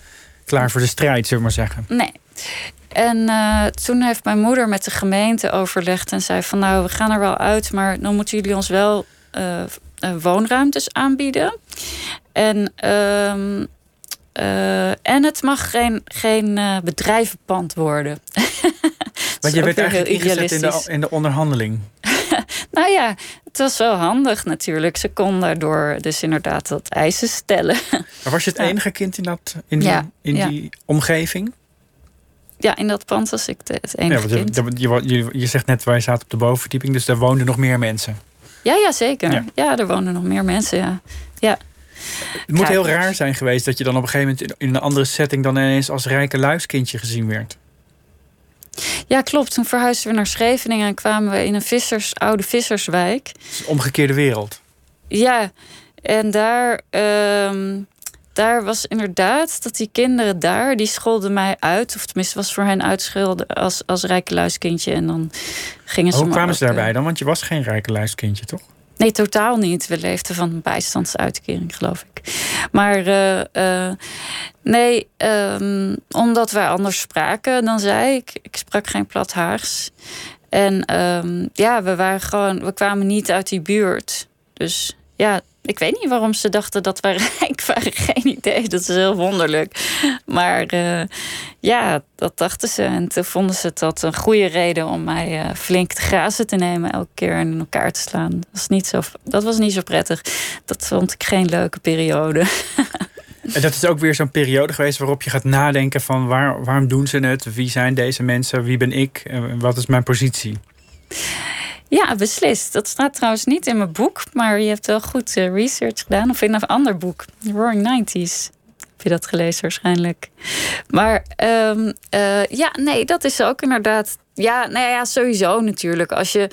klaar voor de strijd, zullen we maar zeggen. Nee. En uh, toen heeft mijn moeder met de gemeente overlegd en zei van nou, we gaan er wel uit, maar dan moeten jullie ons wel uh, woonruimtes aanbieden. En, uh, en het mag geen, geen bedrijvenpand worden. Want je werd eigenlijk ingezet in de, in de onderhandeling. nou ja, het was wel handig natuurlijk. Ze kon daardoor dus inderdaad dat eisen stellen. Maar was je het enige kind in, dat, in, die, in die omgeving? Ja, in dat pand was ik het enige ja, kind. Je, je, je, zegt net, wij zaten op de bovenverdieping, dus daar woonden nog meer mensen. Ja, ja zeker. Ja, er woonden nog meer mensen, ja. ja. Het moet heel raar zijn geweest dat je dan op een gegeven moment in een andere setting dan ineens als rijke luiskindje gezien werd. Ja, klopt. Toen verhuisden we naar Scheveningen en kwamen we in een vissers, oude visserswijk. omgekeerde wereld. Ja, en daar ehm, daar was inderdaad dat die kinderen daar, die scholden mij uit. Of tenminste was voor hen uitschelden als, als rijke En dan gingen ze. Hoe kwamen ze daarbij dan? Want je was geen rijke luiskindje, toch? Nee, totaal niet. We leefden van een bijstandsuitkering, geloof ik. Maar uh, uh, nee, um, omdat wij anders spraken dan zij. Ik, ik sprak geen plat Haags. En um, ja, we waren gewoon, we kwamen niet uit die buurt. Dus ja, ik weet niet waarom ze dachten dat wij rijk waren. Geen idee. Dat is heel wonderlijk. Maar uh, ja, dat dachten ze. En toen vonden ze dat een goede reden om mij uh, flink te grazen te nemen. Elke keer in elkaar te slaan. Dat was niet zo, dat was niet zo prettig. Dat vond ik geen leuke periode. En dat is ook weer zo'n periode geweest waarop je gaat nadenken van waar, waarom doen ze het? Wie zijn deze mensen? Wie ben ik? Wat is mijn positie? Ja, beslist. Dat staat trouwens niet in mijn boek, maar je hebt wel goed uh, research gedaan. Of in een ander boek, Roaring Nineties. Heb je dat gelezen waarschijnlijk? Maar um, uh, ja, nee, dat is ook inderdaad. Ja, nou ja, sowieso natuurlijk. Als je,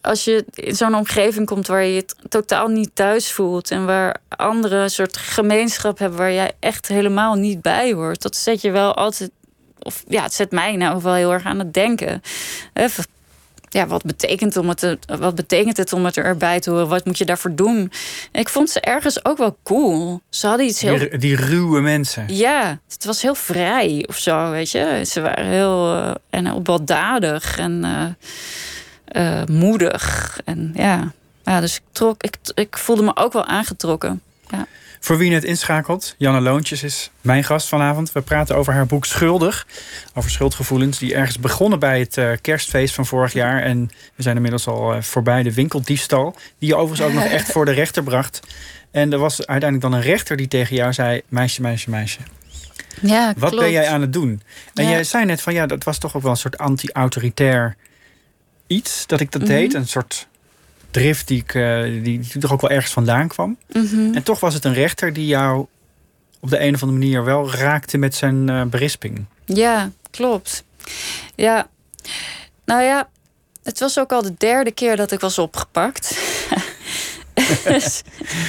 als je in zo'n omgeving komt waar je het totaal niet thuis voelt en waar anderen een soort gemeenschap hebben waar jij echt helemaal niet bij hoort, dat zet je wel altijd of ja, het zet mij nou wel heel erg aan het denken ja, wat betekent, om het te, wat betekent het om het erbij te horen? Wat moet je daarvoor doen? Ik vond ze ergens ook wel cool. Ze hadden iets heel... Die, die ruwe mensen. Ja, het was heel vrij of zo, weet je. Ze waren heel, uh, en heel baldadig en uh, uh, moedig. En ja, ja dus ik, trok, ik, ik voelde me ook wel aangetrokken. Ja. Voor wie het inschakelt, Janne Loontjes is mijn gast vanavond. We praten over haar boek Schuldig. Over schuldgevoelens die ergens begonnen bij het uh, kerstfeest van vorig jaar. En we zijn inmiddels al uh, voorbij de winkeldiefstal. Die je overigens ook nog echt voor de rechter bracht. En er was uiteindelijk dan een rechter die tegen jou zei... meisje, meisje, meisje. Ja, Wat ben jij aan het doen? En jij zei net van ja, dat was toch ook wel een soort anti-autoritair iets dat ik dat deed. Mhm. Een soort drift die, ik, uh, die, die toch ook wel ergens vandaan kwam. Mhm. En toch was het een rechter die jou op de een of andere manier wel raakte met zijn uh, berisping. Ja, klopt. Ja, nou ja, het was ook al de derde keer dat ik was opgepakt. Dus,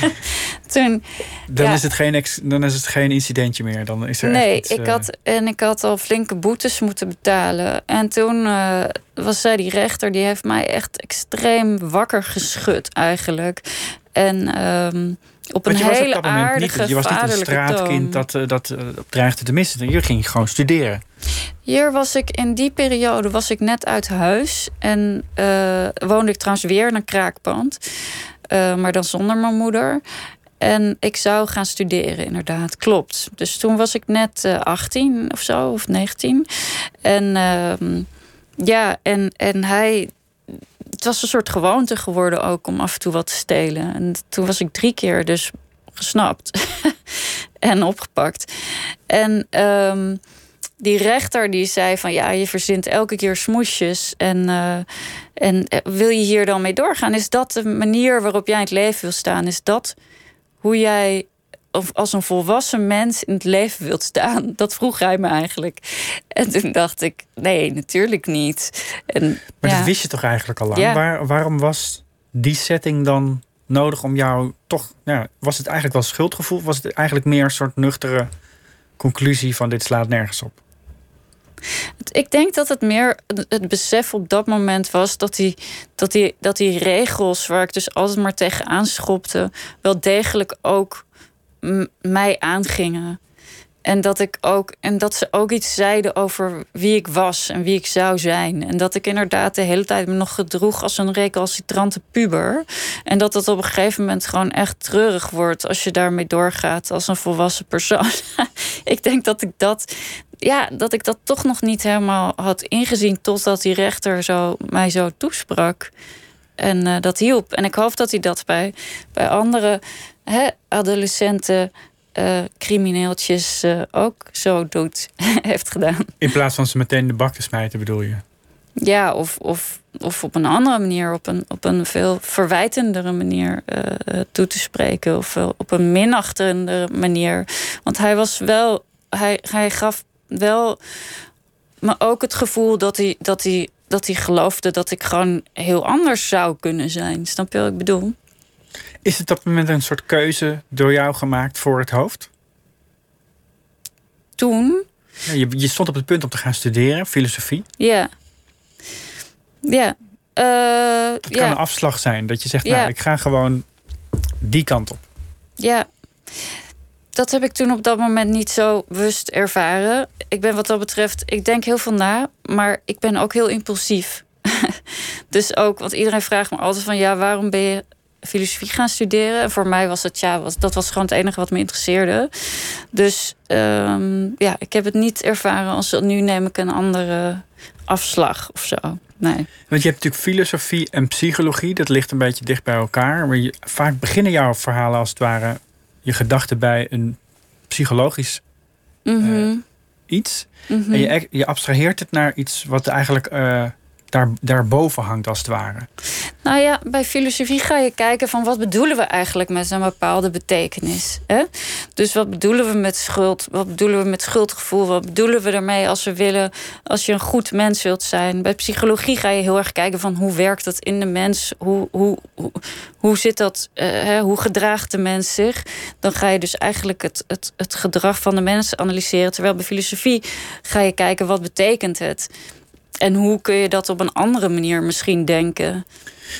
toen, dan, is het geen dan is het geen incidentje meer. Dan is er nee, iets, ik had, en ik had al flinke boetes moeten betalen. En toen uh, was zij die rechter, die heeft mij echt extreem wakker geschud eigenlijk. En um, op een hele op aardige, niet, Je was niet een straatkind toon. dat, uh, dat uh, dreigde te missen. Je ging gewoon studeren. Hier was ik in die periode was ik net uit huis. En uh, woonde ik trouwens weer in een kraakpand. Maar dan zonder mijn moeder. En ik zou gaan studeren, inderdaad. Klopt. Dus toen was ik net 18 of zo, of 19. En ehm, ja, en, en hij het was een soort gewoonte geworden ook om af en toe wat te stelen. En toen was ik drie keer dus gesnapt en opgepakt. En um, die rechter die zei van ja, je verzint elke keer smoesjes. En, uh, en wil je hier dan mee doorgaan? Is dat de manier waarop jij in het leven wil staan? Is dat hoe jij of als een volwassen mens in het leven wilt staan? Dat vroeg hij me eigenlijk. En toen dacht ik, nee, natuurlijk niet. En, maar ja. dat wist je toch eigenlijk al lang? Ja. Waar, waarom was die setting dan nodig om jou toch... Ja, was het eigenlijk wel schuldgevoel? Was het eigenlijk meer een soort nuchtere conclusie van dit slaat nergens op? Ik denk dat het meer het besef op dat moment was dat die, dat die, dat die regels waar ik dus altijd maar tegenaan schopte, wel degelijk ook mij aangingen. En dat ik ook en dat ze ook iets zeiden over wie ik was en wie ik zou zijn. En dat ik inderdaad de hele tijd me nog gedroeg als een recalcitrante puber. En dat het op een gegeven moment gewoon echt treurig wordt als je daarmee doorgaat als een volwassen persoon. ik denk dat ik dat. Ja, dat ik dat toch nog niet helemaal had ingezien totdat die rechter zo, mij zo toesprak. En uh, dat hielp. En ik hoop dat hij dat bij, bij andere hè, adolescenten uh, crimineeltjes uh, ook zo doet, heeft gedaan. In plaats van ze meteen de bak te smijten, bedoel je? Ja, of, of, of op een andere manier, op een, op een veel verwijtendere manier toe te spreken. Of op een minachtende manier. Want hij was wel, hij, hij gaf wel me ook het gevoel dat hij, dat, hij, dat hij geloofde dat ik gewoon heel anders zou kunnen zijn. Snap je wat ik bedoel? Is het op dat moment een soort keuze door jou gemaakt voor het hoofd? Toen? Ja, je, je stond op het punt om te gaan studeren, filosofie. Ja. Ja. Uh, het kan ja. een afslag zijn. Dat je zegt, ja. nou, ik ga gewoon die kant op. Ja. Dat heb ik toen op dat moment niet zo bewust ervaren. Ik ben wat dat betreft, ik denk heel veel na, maar ik ben ook heel impulsief. dus ook, want iedereen vraagt me altijd van ja, waarom ben je filosofie gaan studeren. En voor mij was het, ja, was, dat was gewoon het enige wat me interesseerde. Dus um, ja, ik heb het niet ervaren als nu neem ik een andere afslag of zo. Nee. Want je hebt natuurlijk filosofie en psychologie, dat ligt een beetje dicht bij elkaar. Maar je, vaak beginnen jouw verhalen als het ware je gedachten bij een psychologisch mm -hmm. uh, iets. Mm -hmm. En je, je abstraheert het naar iets wat eigenlijk uh, daar, daarboven hangt, als het ware. Nou ja, bij filosofie ga je kijken van wat bedoelen we eigenlijk met een bepaalde betekenis. Hè? Dus wat bedoelen we met schuld? Wat bedoelen we met schuldgevoel? Wat bedoelen we ermee als we willen, als je een goed mens wilt zijn? Bij psychologie ga je heel erg kijken van hoe werkt dat in de mens? Hoe, hoe, hoe, hoe zit dat? Uh, hè? Hoe gedraagt de mens zich? Dan ga je dus eigenlijk het, het, het gedrag van de mens analyseren. Terwijl bij filosofie ga je kijken wat betekent het? En hoe kun je dat op een andere manier misschien denken?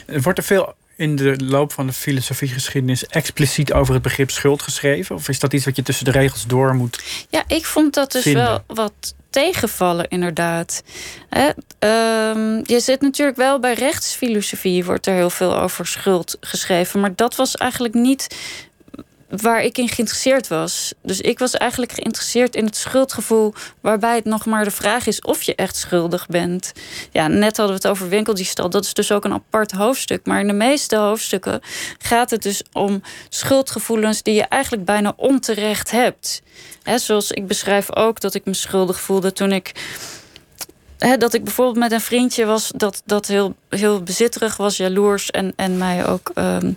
Wordt er veel in de loop van de filosofiegeschiedenis expliciet over het begrip schuld geschreven? Of is dat iets wat je tussen de regels door moet? Ja, ik vond dat dus vinden? wel wat tegenvallen, inderdaad. Hè? Um, je zit natuurlijk wel bij rechtsfilosofie, wordt er heel veel over schuld geschreven. Maar dat was eigenlijk niet waar ik in geïnteresseerd was. Dus ik was eigenlijk geïnteresseerd in het schuldgevoel, waarbij het nog maar de vraag is of je echt schuldig bent. Ja, net hadden we het over winkeldiefstal. Dat is dus ook een apart hoofdstuk. Maar in de meeste hoofdstukken gaat het dus om schuldgevoelens die je eigenlijk bijna onterecht hebt. He, zoals ik beschrijf ook dat ik me schuldig voelde toen ik. He, dat ik bijvoorbeeld met een vriendje was dat, dat heel, heel bezitterig was, jaloers en, en mij ook um,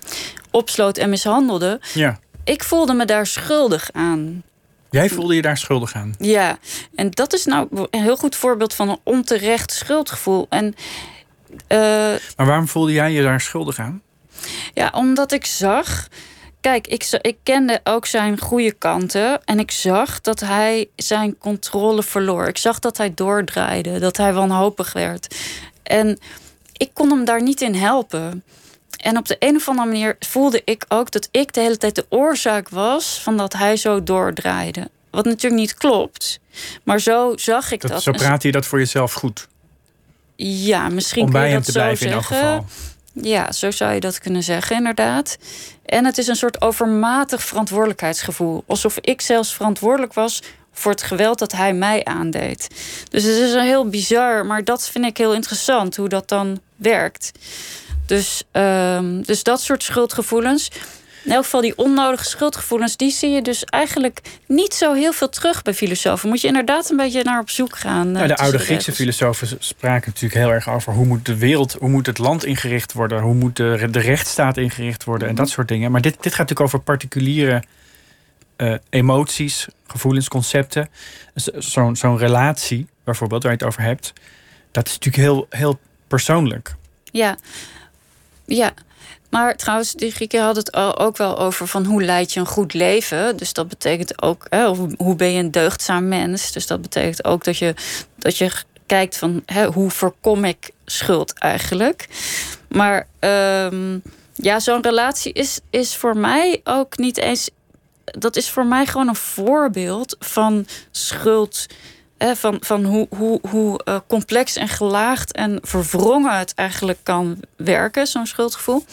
opsloot en mishandelde. Ja ik voelde me daar schuldig aan. Jij voelde je daar schuldig aan? Ja, en dat is nou een heel goed voorbeeld van een onterecht schuldgevoel. En, uh, maar waarom voelde jij je daar schuldig aan? Ja, omdat ik zag. Kijk, ik, ik kende ook zijn goede kanten. En ik zag dat hij zijn controle verloor. Ik zag dat hij doordraaide, dat hij wanhopig werd. En ik kon hem daar niet in helpen. En op de een of andere manier voelde ik ook dat ik de hele tijd de oorzaak was van dat hij zo doordraaide. Wat natuurlijk niet klopt. Maar zo zag ik dat. Zo praat je dat voor jezelf goed. Ja, misschien Om kun bij hem dat te blijven in elk geval. Ja, zo zou je dat kunnen zeggen, inderdaad. En het is een soort overmatig verantwoordelijkheidsgevoel. Alsof ik zelfs verantwoordelijk was voor het geweld dat hij mij aandeed. Dus het is een heel bizar, maar dat vind ik heel interessant, hoe dat dan werkt. Dus, um, dus dat soort schuldgevoelens. In elk geval die onnodige schuldgevoelens, die zie je dus eigenlijk niet zo heel veel terug bij filosofen. Moet je inderdaad een beetje naar op zoek gaan. Nou, de oude Griekse filosofen spraken natuurlijk heel erg over hoe moet de wereld, hoe moet het land ingericht worden, hoe moet de, de rechtsstaat ingericht worden en dat soort dingen. Maar dit, dit gaat natuurlijk over particuliere uh, emoties, gevoelens, concepten. Zo'n zo'n relatie, bijvoorbeeld, waar je het over hebt, dat is natuurlijk heel, heel persoonlijk. Ja, ja. Maar trouwens, die Grieken hadden het ook wel over van hoe leid je een goed leven. Dus dat betekent ook, hè, hoe ben je een deugdzaam mens. Dus dat betekent ook dat je, dat je kijkt van hè, hoe voorkom ik schuld eigenlijk. Maar um, ja, zo'n relatie is, is voor mij ook niet eens. Dat is voor mij gewoon een voorbeeld van schuld van, van hoe, hoe, hoe uh, complex en gelaagd en verwrongen het eigenlijk kan werken, zo'n schuldgevoel.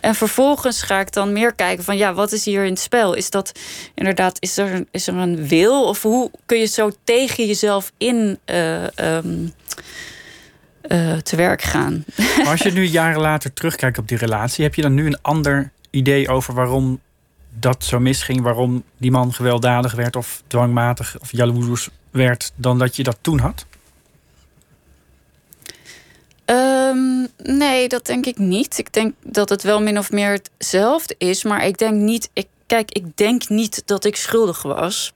En vervolgens ga ik dan meer kijken van ja, wat is hier in het spel? Is dat inderdaad, is er, is er een wil? Of hoe kun je zo tegen jezelf in uh, um, uh, te werk gaan? Maar als je nu jaren later terugkijkt op die relatie, heb je dan nu een ander idee over waarom dat zo misging? Waarom die man gewelddadig werd of dwangmatig of jaloers werd dan dat je dat toen had? Um, nee, dat denk ik niet. Ik denk dat het wel min of meer hetzelfde is. Maar ik denk niet. Ik, kijk, ik denk niet dat ik schuldig was.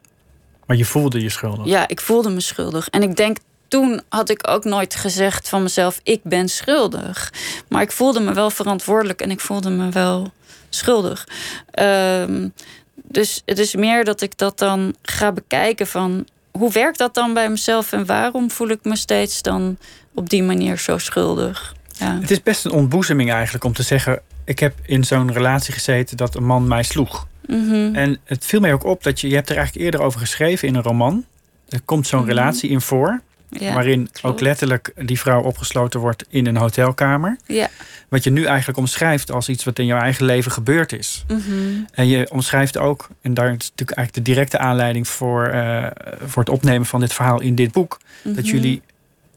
Maar je voelde je schuldig? Ja, ik voelde me schuldig. En ik denk toen had ik ook nooit gezegd van mezelf: ik ben schuldig. Maar ik voelde me wel verantwoordelijk en ik voelde me wel schuldig. Um, dus het is meer dat ik dat dan ga bekijken van hoe werkt dat dan bij mezelf en waarom voel ik me steeds dan op die manier zo schuldig? Ja. Het is best een ontboezeming eigenlijk om te zeggen: ik heb in zo'n relatie gezeten dat een man mij sloeg. Mm -hmm. En het viel mij ook op dat je, je hebt er eigenlijk eerder over geschreven in een roman. Er komt zo'n mm -hmm. relatie in voor. Ja, waarin klopt. ook letterlijk die vrouw opgesloten wordt in een hotelkamer. Ja. Wat je nu eigenlijk omschrijft als iets wat in jouw eigen leven gebeurd is. Mm -hmm. En je omschrijft ook, en daar is natuurlijk eigenlijk de directe aanleiding voor, uh, voor het opnemen van dit verhaal in dit boek, Mhm. dat jullie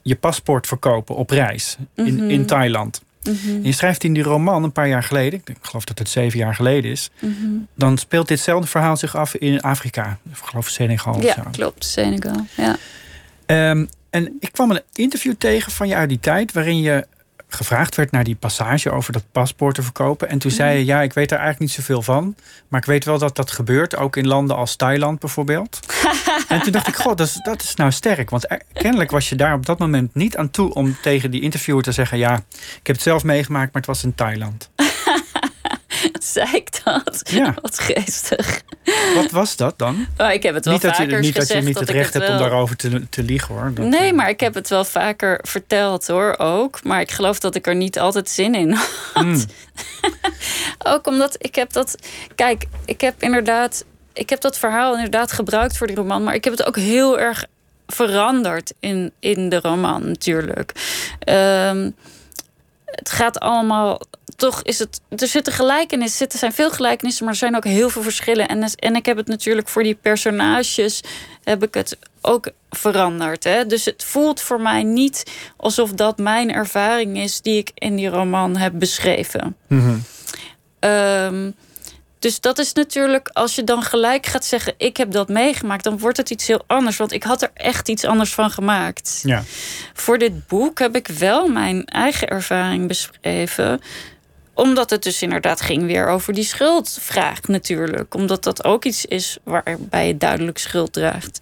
je paspoort verkopen op reis in, Mhm. in Thailand. Mhm. En je schrijft in die roman een paar jaar geleden, ik geloof dat het zeven jaar geleden is, Mhm. dan speelt ditzelfde verhaal zich af in Afrika. Ik geloof Senegal of Ja, zo. klopt. Senegal. Ja. Ehm, en ik kwam een interview tegen van je uit die tijd... waarin je gevraagd werd naar die passage over dat paspoort te verkopen. En toen zei je, ja, ik weet daar eigenlijk niet zoveel van... maar ik weet wel dat dat gebeurt, ook in landen als Thailand bijvoorbeeld. en toen dacht ik, god, dat is, dat is nou sterk. Want kennelijk was je daar op dat moment niet aan toe... om tegen die interviewer te zeggen... ja, ik heb het zelf meegemaakt, maar het was in Thailand. Zei ik dat? Ja. Wat geestig. Wat was dat dan? Oh, ik heb het wel niet dat je, niet dat je niet het recht hebt om daarover te, te liegen, hoor. Dat, Nee, eh, maar ik heb het wel vaker verteld hoor, ook. Maar ik geloof dat ik er niet altijd zin in had. hmm. Ook omdat ik heb dat. Kijk, ik heb inderdaad. Ik heb dat verhaal inderdaad gebruikt voor die roman. Maar ik heb het ook heel erg veranderd in, in de roman, natuurlijk. Ehm, het gaat allemaal. Toch is het. Er zitten gelijkenissen. Er zijn veel gelijkenissen, maar er zijn ook heel veel verschillen. En, en ik heb het natuurlijk voor die personages. heb ik het ook veranderd. Hè? Dus het voelt voor mij niet alsof dat mijn ervaring is die ik in die roman heb beschreven. Mhm. Ehm, dus dat is natuurlijk, als je dan gelijk gaat zeggen: Ik heb dat meegemaakt, dan wordt het iets heel anders. Want ik had er echt iets anders van gemaakt. Ja. Voor dit boek heb ik wel mijn eigen ervaring beschreven. Omdat het dus inderdaad ging weer over die schuldvraag natuurlijk. Omdat dat ook iets is waarbij je duidelijk schuld draagt.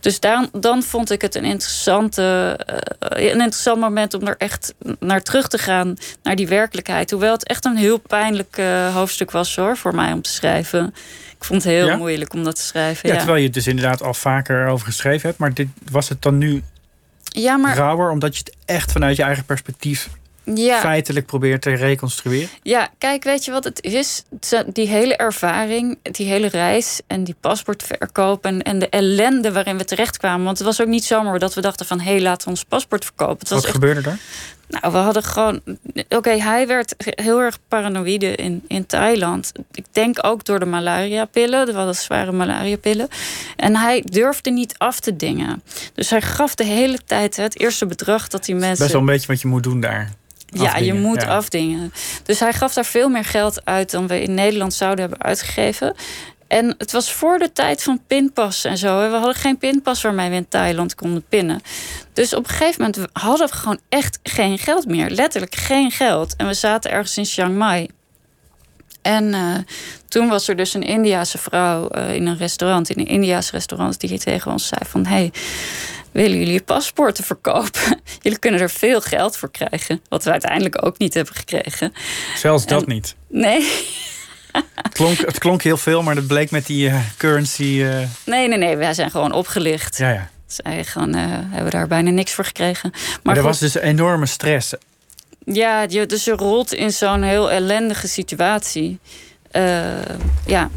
Dus dan, dan vond ik het een, interessante, uh, een interessant moment om er echt naar terug te gaan, naar die werkelijkheid. Hoewel het echt een heel pijnlijk uh, hoofdstuk was hoor, voor mij om te schrijven. Ik vond het heel moeilijk om dat te schrijven. Ja, terwijl je het dus inderdaad al vaker over geschreven hebt. Maar dit, was het dan nu ja, maar... rauwer omdat je het echt vanuit je eigen perspectief ja. feitelijk probeert te reconstrueren? Ja, kijk, weet je wat het is? Die hele ervaring, die hele reis en die paspoortverkoop en, en de ellende waarin we terechtkwamen. Want het was ook niet zomaar dat we dachten van hé, hey, laten we ons paspoort verkopen. Het was wat gebeurde er? Nou, we hadden gewoon. Oké, hij werd heel erg paranoïde in, in Thailand. Ik denk ook door de malaria-pillen. Er hadden zware malaria-pillen. En hij durfde niet af te dingen. Dus hij gaf de hele tijd het eerste bedrag dat die mensen. Best wel een beetje wat je moet doen daar. Ja, je moet afdingen. Dus hij gaf daar veel meer geld uit dan we in Nederland zouden hebben uitgegeven. En het was voor de tijd van pinpas en zo. We hadden geen pinpas waarmee we in Thailand konden pinnen. Dus op een gegeven moment hadden we gewoon echt geen geld meer. Letterlijk geen geld. En we zaten ergens in Chiang Mai. En uh, toen was er dus een Indiase vrouw uh, in een restaurant, in een Indiaas restaurant, die tegen ons zei van hey, willen jullie je paspoorten verkopen? jullie kunnen er veel geld voor krijgen. Wat we uiteindelijk ook niet hebben gekregen. Zelfs dat niet. Nee. Het klonk, het klonk heel veel, maar dat bleek met die uh, currency. Uh... Nee, nee, nee. Wij zijn gewoon opgelicht. Ja, ja. Dus gewoon, uh, hebben daar bijna niks voor gekregen. Maar, maar er was dus enorme stress. Ja, je, dus je rolt in zo'n heel ellendige situatie. ja,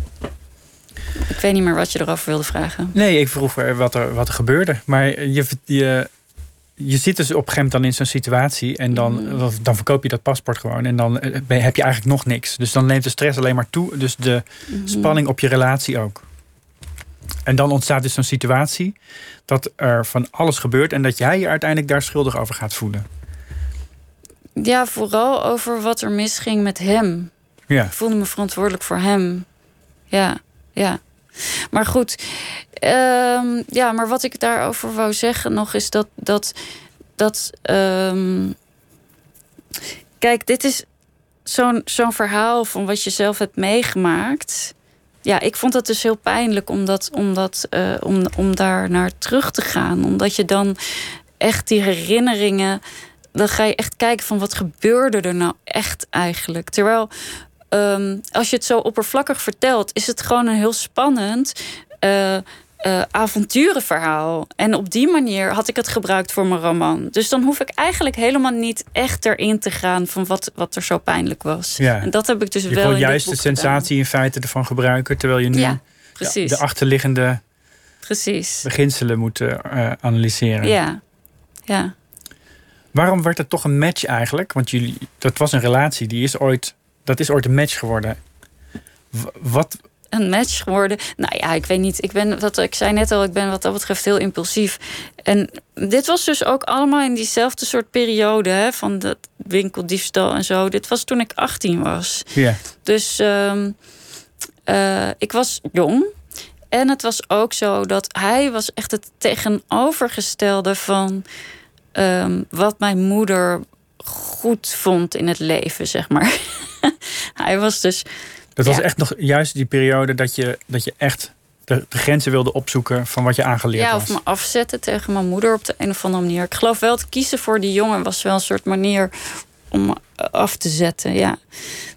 ik weet niet meer wat je erover wilde vragen. Nee, ik vroeg wat er, wat er gebeurde. Maar je, je, je zit dus op een gegeven moment dan in zo'n situatie en dan, mm. dan verkoop je dat paspoort gewoon en dan eh, heb je eigenlijk nog niks. Dus dan neemt de stress alleen maar toe, dus de mm-hmm. spanning op je relatie ook. En dan ontstaat dus zo'n situatie dat er van alles gebeurt en dat jij je uiteindelijk daar schuldig over gaat voelen. Ja, vooral over wat er misging met hem. Ja. Ik voelde me verantwoordelijk voor hem. Ja, ja. Maar goed, ehm, ja, maar wat ik daarover wou zeggen nog is dat. dat, dat ehm, kijk, dit is zo'n zo'n verhaal van wat je zelf hebt meegemaakt. Ja, ik vond dat dus heel pijnlijk om, dat, om, dat, uh, om, om daar naar terug te gaan. Omdat je dan echt die herinneringen. Dan ga je echt kijken van wat gebeurde er nou echt eigenlijk. Terwijl Ehm, als je het zo oppervlakkig vertelt, is het gewoon een heel spannend. Uh, avonturenverhaal. En op die manier had ik het gebruikt voor mijn roman. Dus dan hoef ik eigenlijk helemaal niet echt erin te gaan van wat, wat er zo pijnlijk was. Ja. En dat heb ik dus je wel. Je juist de sensatie in feite ervan gebruiken, terwijl je nu ja, de achterliggende precies. beginselen moet uh, analyseren. Ja. ja. Waarom werd het toch een match eigenlijk? Want jullie, dat was een relatie die is ooit dat is ooit een match geworden. wat, een match geworden. Nou ja, ik weet niet. Ik ben, wat ik zei net al, ik ben wat dat betreft heel impulsief. En dit was dus ook allemaal in diezelfde soort periode hè, van dat winkeldiefstal en zo. Dit was toen ik 18 was. Ja. Dus ehm, eh, ik was jong. En het was ook zo dat hij was echt het tegenovergestelde van um, wat mijn moeder goed vond in het leven, zeg maar. hij was dus. Dat was echt nog juist die periode dat je, dat je echt de, de, grenzen wilde opzoeken van wat je aangeleerd ja, was. Ja, of me afzetten tegen mijn moeder op de een of andere manier. Ik geloof wel te kiezen voor die jongen was wel een soort manier om af te zetten. Ja.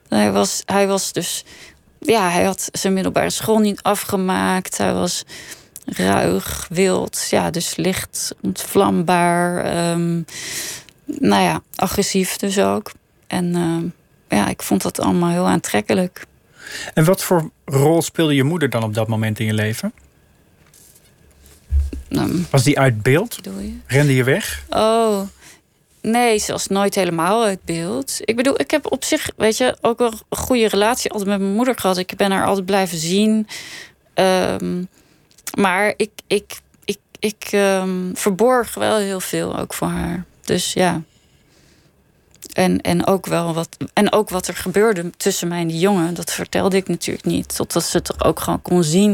Hij was, hij was dus. Ja, hij had zijn middelbare school niet afgemaakt. Hij was ruig, wild, ja, dus licht ontvlambaar. Um, nou ja, agressief dus ook. En uh, ja, ik vond dat allemaal heel aantrekkelijk. En wat voor rol speelde je moeder dan op dat moment in je leven? Um, was die uit beeld? Je? Rende je weg? Oh, nee, ze was nooit helemaal uit beeld. Ik bedoel, ik heb op zich, weet je, ook wel een goede relatie altijd met mijn moeder gehad. Ik ben haar altijd blijven zien. Um, maar ik, ik, ik, ik um, verborg wel heel veel ook voor haar. Dus ja. En, en, ook wel wat, en ook wat er gebeurde tussen mij en die jongen, dat vertelde ik natuurlijk niet. Totdat ze het ook gewoon kon zien.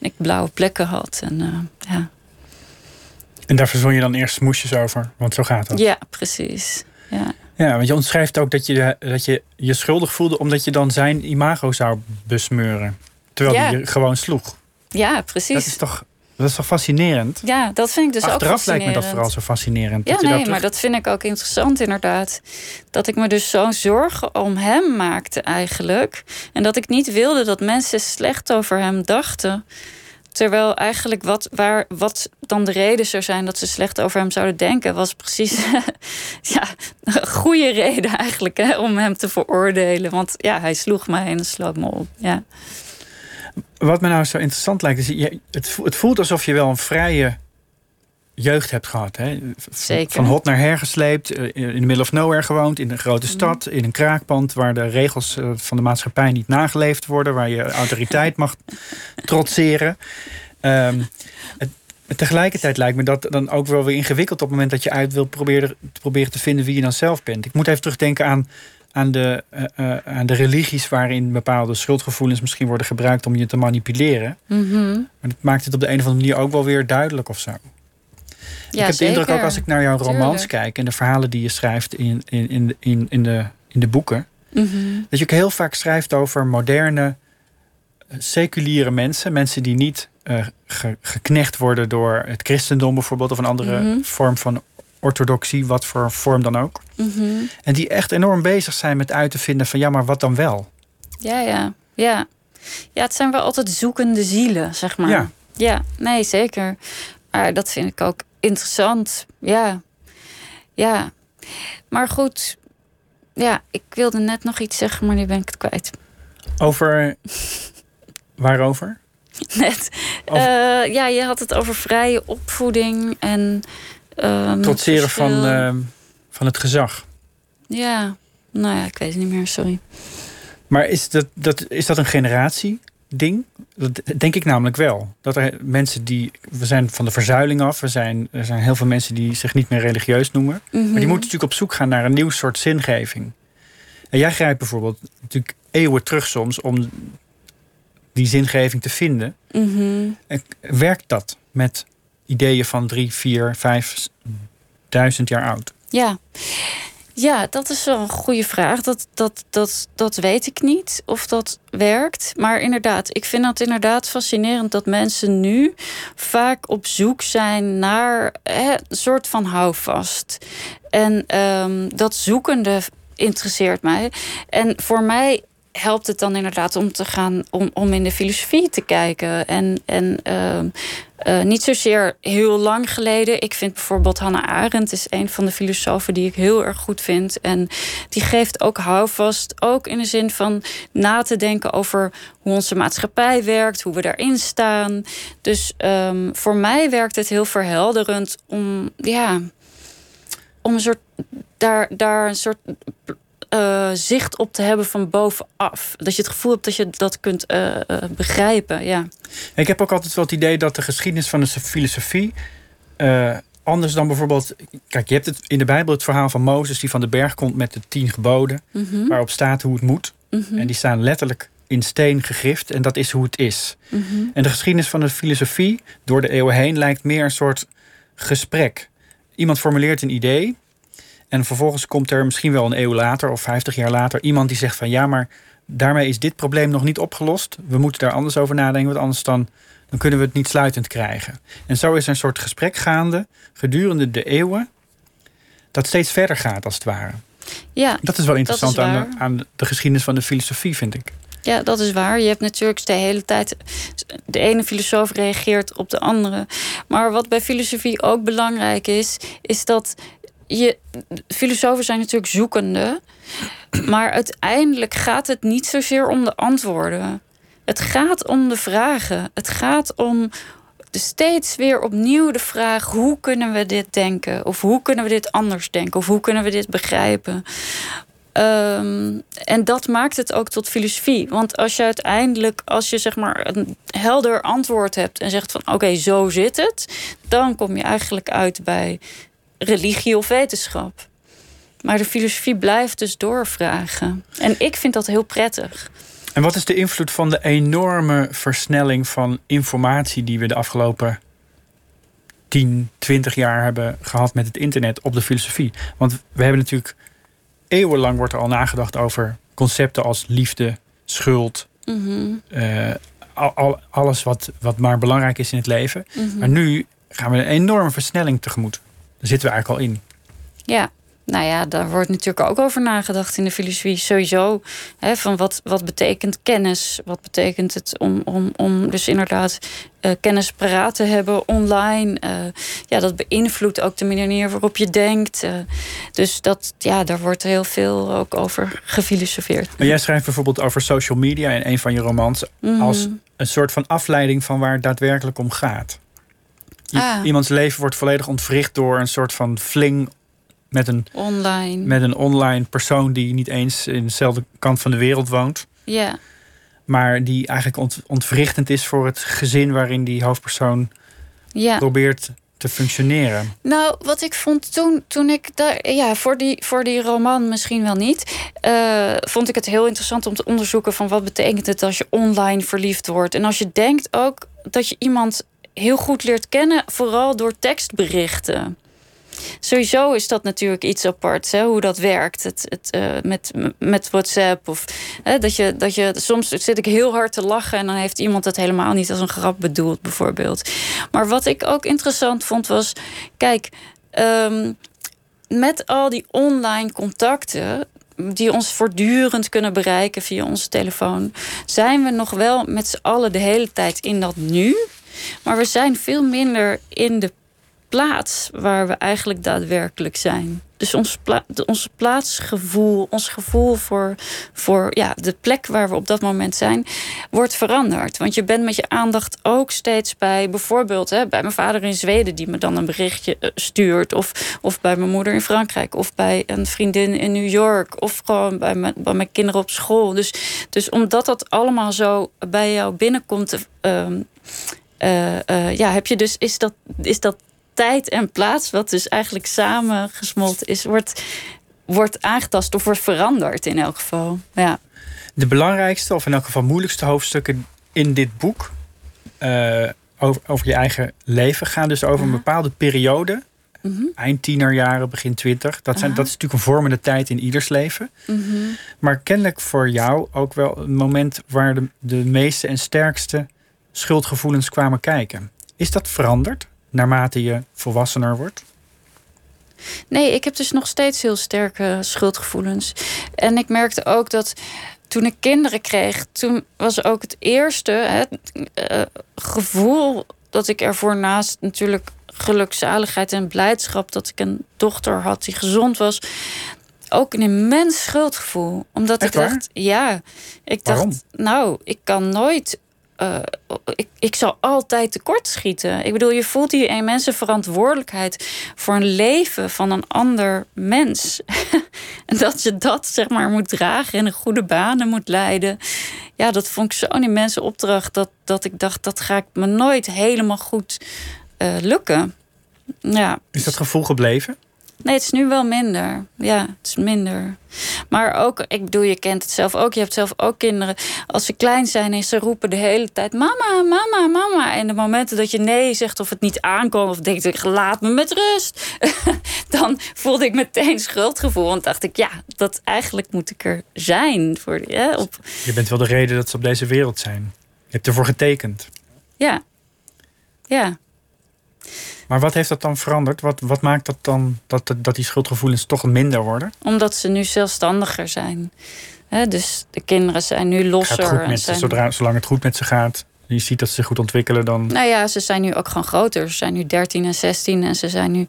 En ik blauwe plekken had. En, uh, ja. en daar verzon je dan eerst smoesjes over, want zo gaat het. Ja, precies. Ja. Ja, want je omschrijft ook dat je, dat je je schuldig voelde omdat je dan zijn imago zou besmeuren. Terwijl Ja. hij je gewoon sloeg. Ja, precies. Dat is toch, dat is toch fascinerend? Ja, dat vind ik dus ook Achteraf lijkt me dat fascinerend. vooral zo fascinerend. Ja, dat nee, dat maar terug- dat vind ik ook interessant inderdaad. Dat ik me dus zo'n zorgen om hem maakte eigenlijk. En dat ik niet wilde dat mensen slecht over hem dachten. Terwijl eigenlijk wat, waar, wat dan de reden zou zijn dat ze slecht over hem zouden denken, was precies ja, een goede reden eigenlijk hè, om hem te veroordelen. Want ja, hij sloeg mij en sloot me op. Ja. Wat me nou zo interessant lijkt, is je, het, vo- het voelt alsof je wel een vrije jeugd hebt gehad. Hè? Zeker. Van hot naar her gesleept, eh, in the middle of nowhere gewoond, in een grote Mhm. stad, in een kraakpand waar de regels eh, van de maatschappij niet nageleefd worden, waar je autoriteit mag trotseren. Ehm, het, tegelijkertijd lijkt me dat dan ook wel weer ingewikkeld op het moment dat je uit wil proberen te, proberen te vinden wie je dan zelf bent. Ik moet even terugdenken aan, aan, de, eh, eh, aan de religies waarin bepaalde schuldgevoelens misschien worden gebruikt om je te manipuleren. Mhm. Maar dat maakt het op de een of andere manier ook wel weer duidelijk of zo. Ja, ik heb de indruk ook als ik naar jouw romans kijk en de verhalen die je schrijft in, in, in, in, in, de, in de boeken, Mhm. dat je ook heel vaak schrijft over moderne, eh, seculiere mensen. Mensen die niet ge- geknecht worden door het christendom bijvoorbeeld, of een andere Mhm. vorm van orthodoxie, wat voor vorm dan ook. Mhm. En die echt enorm bezig zijn met uit te vinden van ja, maar wat dan wel? Ja, ja, ja. Ja, het zijn wel altijd zoekende zielen, zeg maar. Ja. Ja, nee, zeker. Maar dat vind ik ook interessant. Ja. Ja. Maar goed. Ja, ik wilde net nog iets zeggen, maar nu ben ik het kwijt. Over. Waarover? Net. Over- Eh, ja, je had het over vrije opvoeding en... ehm, Trotseren van, ehm, van het gezag. Ja, nou ja, ik weet het niet meer, sorry. Maar is dat, dat, is dat een generatie-ding? Dat denk ik namelijk wel. Dat er mensen die. We zijn van de verzuiling af. We zijn, er zijn heel veel mensen die zich niet meer religieus noemen. Maar Mhm. die moeten natuurlijk op zoek gaan naar een nieuw soort zingeving. En jij grijpt bijvoorbeeld natuurlijk eeuwen terug soms om die zingeving te vinden. Mhm. En werkt dat met ideeën van drie, vier, vijf duizend jaar oud? Ja. Ja, dat is wel een goede vraag. Dat, dat, dat, dat weet ik niet of dat werkt. Maar inderdaad, ik vind het inderdaad fascinerend dat mensen nu vaak op zoek zijn naar hè, een soort van houvast. En ehm, dat zoekende interesseert mij. En voor mij helpt het dan inderdaad om te gaan om, om in de filosofie te kijken. En, en ehm, eh, niet zozeer heel lang geleden. Ik vind bijvoorbeeld Hannah Arendt is een van de filosofen die ik heel erg goed vind. En die geeft ook houvast, ook in de zin van na te denken over hoe onze maatschappij werkt, hoe we daarin staan. Dus ehm, voor mij werkt het heel verhelderend om, ja, om een soort daar, daar een soort eh, zicht op te hebben van bovenaf. Dat je het gevoel hebt dat je dat kunt eh, eh, begrijpen. Ja. Ik heb ook altijd wel het idee dat de geschiedenis van de filosofie. anders dan bijvoorbeeld. Kijk, je hebt het in de Bijbel het verhaal van Mozes die van de berg komt met de tien geboden. Mhm. Waarop staat hoe het moet. Mhm. En die staan letterlijk in steen gegrift. En dat is hoe het is. Mhm. En de geschiedenis van de filosofie door de eeuwen heen lijkt meer een soort gesprek. Iemand formuleert een idee. En vervolgens komt er misschien wel een eeuw later of vijftig jaar later iemand die zegt van ja, maar daarmee is dit probleem nog niet opgelost. We moeten daar anders over nadenken, want anders dan, dan kunnen we het niet sluitend krijgen. En zo is er een soort gesprek gaande gedurende de eeuwen dat steeds verder gaat als het ware. Ja, Dat is wel interessant is aan, de, aan de geschiedenis van de filosofie, vind ik. ja, dat is waar. Je hebt natuurlijk de hele tijd. De ene filosoof reageert op de andere. Maar wat bij filosofie ook belangrijk is, is dat je. Filosofen zijn natuurlijk zoekende. Maar uiteindelijk gaat het niet zozeer om de antwoorden. Het gaat om de vragen. Het gaat om steeds weer opnieuw de vraag: hoe kunnen we dit denken? Of hoe kunnen we dit anders denken? Of hoe kunnen we dit begrijpen? Ehm, en dat maakt het ook tot filosofie. Want als je uiteindelijk, als je zeg maar een helder antwoord hebt en zegt van oké, zo zit het, dan kom je eigenlijk uit bij religie of wetenschap. Maar de filosofie blijft dus doorvragen. En ik vind dat heel prettig. En wat is de invloed van de enorme versnelling van informatie die we de afgelopen 10, 20 jaar hebben gehad met het internet op de filosofie? Want we hebben natuurlijk eeuwenlang wordt er al nagedacht over concepten als liefde, schuld, Mhm. eh, al, al- alles wat, wat maar belangrijk is in het leven. Mhm. Maar nu gaan we een enorme versnelling tegemoet. Daar zitten we eigenlijk al in. Ja, nou ja, daar wordt natuurlijk ook over nagedacht in de filosofie. Sowieso, hè, van wat, wat betekent kennis? Wat betekent het om, om, om dus inderdaad eh, kennis paraat te hebben online? Eh, ja, dat beïnvloedt ook de manier waarop je denkt. Eh, dus dat, ja, daar wordt heel veel ook over gefilosofeerd. Maar jij schrijft bijvoorbeeld over social media in een van je romans Mhm. als een soort van afleiding van waar het daadwerkelijk om gaat. Ah. Iemands leven wordt volledig ontwricht door een soort van fling met een, Online. met een online persoon die niet eens in dezelfde kant van de wereld woont. Ja. Maar die eigenlijk ont, ontwrichtend is voor het gezin waarin die hoofdpersoon probeert te functioneren. Nou, wat ik vond toen, toen ik daar, ja, voor die, voor die roman misschien wel niet, eh, vond ik het heel interessant om te onderzoeken van wat betekent het als je online verliefd wordt. En als je denkt ook dat je iemand heel goed leert kennen, vooral door tekstberichten. Sowieso is dat natuurlijk iets aparts, hè, hoe dat werkt. Het, het, eh, met, met WhatsApp. Of, hè, dat je, dat je, soms zit ik heel hard te lachen en dan heeft iemand het helemaal niet als een grap bedoeld, bijvoorbeeld. Maar wat ik ook interessant vond was, kijk, ehm, met al die online contacten die ons voortdurend kunnen bereiken via onze telefoon, zijn we nog wel met z'n allen de hele tijd in dat nu. Maar we zijn veel minder in de plaats waar we eigenlijk daadwerkelijk zijn. Dus ons, plaatsgevoel, ons gevoel voor, voor ja, de plek waar we op dat moment zijn, wordt veranderd. Want je bent met je aandacht ook steeds bij, bijvoorbeeld hè, bij mijn vader in Zweden, die me dan een berichtje eh, stuurt. Of, of bij mijn moeder in Frankrijk. Of bij een vriendin in New York. Of gewoon bij mijn, bij mijn kinderen op school. Dus, dus omdat dat allemaal zo bij jou binnenkomt. ehm, eh, eh, ja, heb je dus, is dat, is dat tijd en plaats, wat dus eigenlijk samengesmolten is, wordt, wordt aangetast of wordt veranderd in elk geval. Ja. De belangrijkste, of in elk geval moeilijkste hoofdstukken in dit boek eh, over, over je eigen leven gaan dus over een bepaalde periode. Mhm. Eind tienerjaren, begin twintig. Dat, zijn, dat is natuurlijk een vormende tijd in ieders leven. Mhm. Maar kennelijk voor jou ook wel een moment waar de, de meeste en sterkste schuldgevoelens kwamen kijken. Is dat veranderd naarmate je volwassener wordt? Nee, ik heb dus nog steeds heel sterke schuldgevoelens. En ik merkte ook dat toen ik kinderen kreeg, toen was ook het eerste eh, gevoel dat ik ervoor naast natuurlijk gelukzaligheid en blijdschap dat ik een dochter had die gezond was, ook een immens schuldgevoel. Omdat Echt ik waar? dacht, ja, ik dacht, nou, ik kan nooit. Eh, ik, ik zal altijd tekortschieten. Ik bedoel, je voelt die immense verantwoordelijkheid voor een leven van een ander mens. en dat je dat zeg maar moet dragen en een goede banen moet leiden. Ja, dat vond ik zo'n immense opdracht dat, dat ik dacht, dat ga ik me nooit helemaal goed eh, lukken. Ja. Is dat gevoel gebleven? Nee, het is nu wel minder. Ja, het is minder. Maar ook, ik bedoel, je kent het zelf ook. Je hebt zelf ook kinderen. Als ze klein zijn en ze roepen de hele tijd... mama, mama, mama. En de momenten dat je nee zegt of het niet aankomt... of denkt, ik laat me met rust. dan voelde ik meteen schuldgevoel. Want dacht ik, ja, dat eigenlijk moet ik er zijn. Voor, hè, op, Je bent wel de reden dat ze op deze wereld zijn. Je hebt ervoor getekend. ja. Ja. Maar wat heeft dat dan veranderd? Wat, wat maakt dat dan dat, dat die schuldgevoelens toch minder worden? Omdat ze nu zelfstandiger zijn. Dus de kinderen zijn nu Gaat losser. het goed en met ze, zodra, zolang het goed met ze gaat, je ziet dat ze zich goed ontwikkelen, dan Nou ja, ze zijn nu ook gewoon groter. Ze zijn nu 13 en 16 en ze zijn nu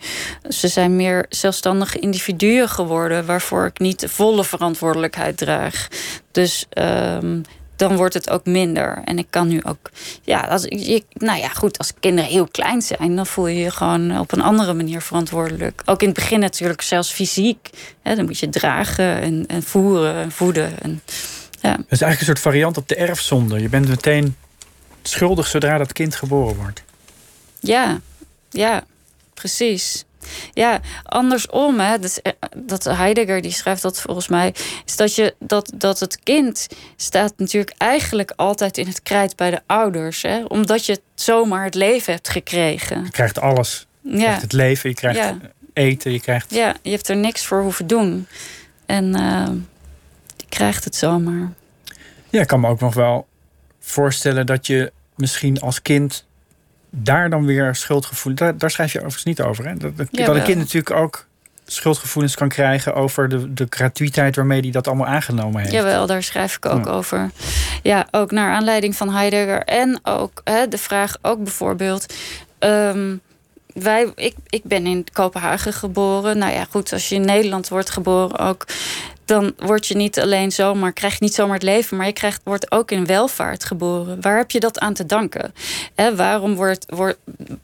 ze zijn meer zelfstandige individuen geworden, waarvoor ik niet de volle verantwoordelijkheid draag. Dus ehm, dan wordt het ook minder. En ik kan nu ook, ja, als je, nou ja, goed, als kinderen heel klein zijn, dan voel je je gewoon op een andere manier verantwoordelijk. Ook in het begin natuurlijk, zelfs fysiek. Hè, dan moet je dragen en, en voeren en voeden. En, ja. Dat is eigenlijk een soort variant op de erfzonde. Je bent meteen schuldig zodra dat kind geboren wordt. Ja, ja, precies. Ja, andersom, hè, dat, is- dat Heidegger die schrijft dat volgens mij, is dat, je, dat, dat het kind staat natuurlijk eigenlijk altijd in het krijt bij de ouders. Hè, omdat je zomaar het leven hebt gekregen. Je krijgt alles. Je Ja, krijgt het leven, je krijgt Ja. eten, je krijgt... ja, je hebt er niks voor hoeven doen. En uh, je krijgt het zomaar. Ja, ik kan me ook nog wel voorstellen dat je misschien als kind daar dan weer schuldgevoel. Daar, daar schrijf je overigens niet over. Hè? Dat, dat, dat een kind natuurlijk ook schuldgevoelens kan krijgen over de, de gratuïteit waarmee hij dat allemaal aangenomen heeft. Jawel, daar schrijf ik ook over. Ja, ook naar aanleiding van Heidegger. En ook hè, de vraag, ook bijvoorbeeld. Ehm, wij, ik, ik ben in Kopenhagen geboren. Nou ja, goed, als je in Nederland wordt geboren ook dan word je niet alleen zomaar, krijg je niet zomaar het leven, maar je krijgt, wordt ook in welvaart geboren. Waar heb je dat aan te danken? Waarom word, word,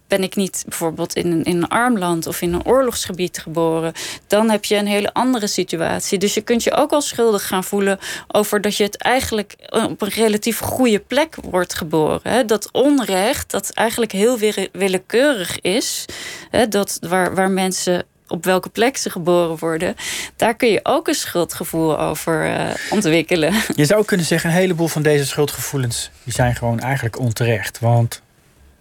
ben ik niet bijvoorbeeld in een, in een arm land of in een oorlogsgebied geboren? Dan heb je een hele andere situatie. Dus je kunt je ook al schuldig gaan voelen over dat je het eigenlijk op een relatief goede plek wordt geboren. Dat onrecht, dat eigenlijk heel willekeurig is, dat waar, waar mensen op welke plek ze geboren worden, daar kun je ook een schuldgevoel over uh, ontwikkelen. Je zou kunnen zeggen, een heleboel van deze schuldgevoelens die zijn gewoon eigenlijk onterecht. Want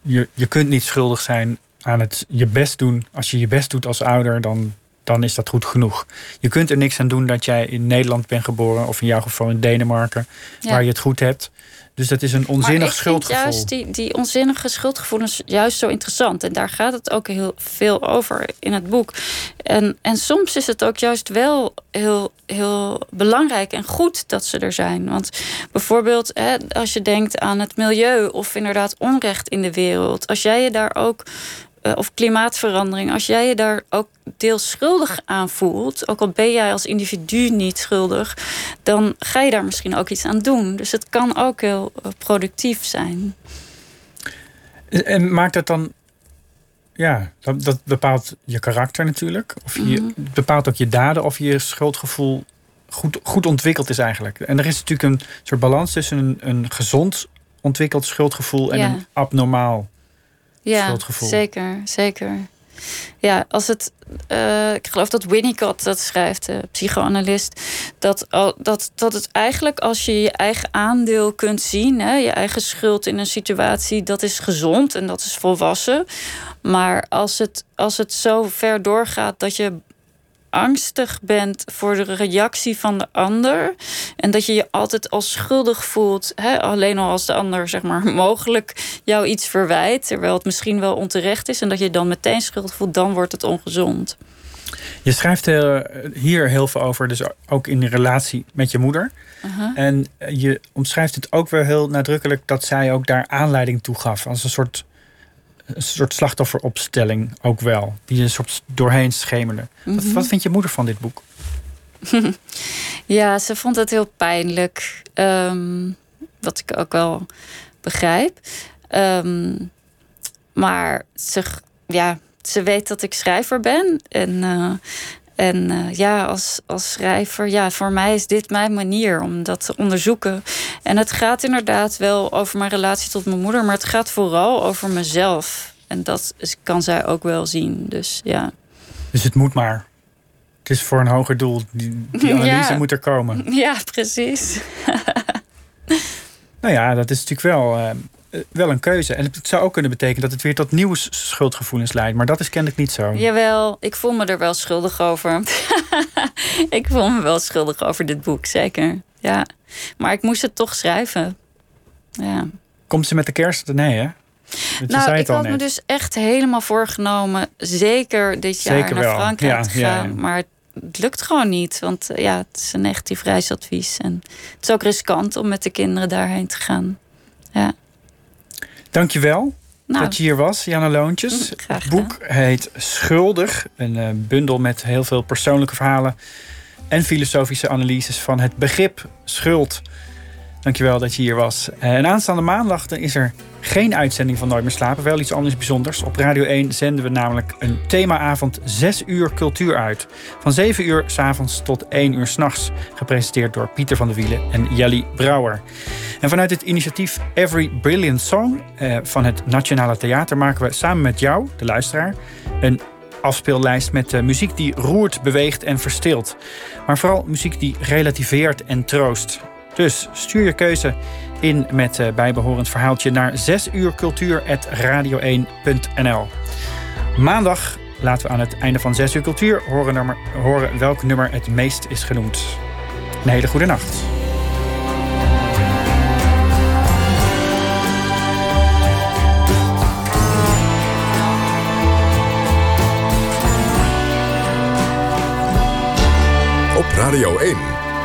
je, je kunt niet schuldig zijn aan het je best doen. Als je je best doet als ouder, dan, dan is dat goed genoeg. Je kunt er niks aan doen dat jij in Nederland bent geboren, of in jouw geval in Denemarken, waar je het goed hebt. Dus dat is een onzinnig schuldgevoel. juist die, die onzinnige schuldgevoelens juist zo interessant. En daar gaat het ook heel veel over in het boek. En, en soms is het ook juist wel heel, heel belangrijk en goed dat ze er zijn. Want bijvoorbeeld hè, als je denkt aan het milieu of inderdaad onrecht in de wereld. Als jij je daar ook eh, of klimaatverandering, als jij je daar ook deels schuldig aan voelt, ook al ben jij als individu niet schuldig, dan ga je daar misschien ook iets aan doen. Dus het kan ook heel eh, productief zijn. En maakt dat dan, ja, dat, dat bepaalt je karakter natuurlijk. Of je mhm. bepaalt ook je daden of je schuldgevoel goed, goed ontwikkeld is eigenlijk. En er is natuurlijk een soort balans tussen een, een gezond ontwikkeld schuldgevoel en een abnormaal ja, Zeker, zeker. Ja, als het. Uh, ik geloof dat Winnicott dat schrijft, de psychoanalist. Dat, dat, dat het eigenlijk als je je eigen aandeel kunt zien, hè, je eigen schuld in een situatie, dat is gezond en dat is volwassen. Maar als het, als het zo ver doorgaat dat je angstig bent voor de reactie van de ander. En dat je je altijd als schuldig voelt. Hè? Alleen al als de ander zeg maar, mogelijk jou iets verwijt. Terwijl het misschien wel onterecht is. En dat je dan meteen schuldig voelt. Dan wordt het ongezond. Je schrijft uh, hier heel veel over. Dus ook in de relatie met je moeder. Uh-huh. En je omschrijft het ook wel heel nadrukkelijk. Dat zij ook daar aanleiding toe gaf. Als een soort een soort slachtofferopstelling ook wel. Die een soort doorheen schemerde. wat, mhm. wat vindt je moeder van dit boek? ja, ze vond het heel pijnlijk. Ehm, wat ik ook wel begrijp. Ehm, maar ze, ja, ze weet dat ik schrijver ben. En, uh, en uh, ja, als, als schrijver, ja, voor mij is dit mijn manier om dat te onderzoeken. En het gaat inderdaad wel over mijn relatie tot mijn moeder, maar het gaat vooral over mezelf. En dat kan zij ook wel zien. Dus ja. Dus het moet maar. Het is voor een hoger doel. Die, die analyse moet er komen. Ja, precies. nou ja, dat is natuurlijk wel, uh, wel een keuze. En het zou ook kunnen betekenen dat het weer tot nieuwe schuldgevoelens leidt. Maar dat is kennelijk niet zo. Jawel, ik voel me er wel schuldig over. ik voel me wel schuldig over dit boek, zeker. Ja. Maar ik moest het toch schrijven. Ja. Komt ze met de kerst? Nee, hè? nou, ik had me dus echt helemaal voorgenomen, zeker dit jaar naar Frankrijk te gaan. Maar het lukt gewoon niet, want eh, ja, het is een negatief reisadvies. En het is ook riskant om met de kinderen daarheen te gaan. Ja. Dankjewel nou, dat je hier was, Janne Loontjes. Mm, het boek heet Schuldig, een uh, bundel met heel veel persoonlijke verhalen en filosofische analyses van het begrip schuld. Dankjewel dat je hier was. Eh, en aanstaande maandag is er geen uitzending van Nooit meer slapen. Wel iets anders bijzonders. Op Radio 1 zenden we namelijk een themaavond 6 uur cultuur uit. Van 7 uur s'avonds tot 1 uur s'nachts. Gepresenteerd door Pieter van der Wielen en Jelly Brouwer. En vanuit het initiatief Every Brilliant Song eh, van het Nationale Theater maken we samen met jou, de luisteraar, een afspeellijst met uh, muziek die roert, beweegt en verstilt. Maar vooral muziek die relativeert en troost. Dus stuur je keuze in met uh, bijbehorend verhaaltje naar 6 uur cultuur.radio1.nl. Maandag laten we aan het einde van 6 uur cultuur horen, nummer, horen welk nummer het meest is genoemd. Een hele goede nacht. Op Radio 1.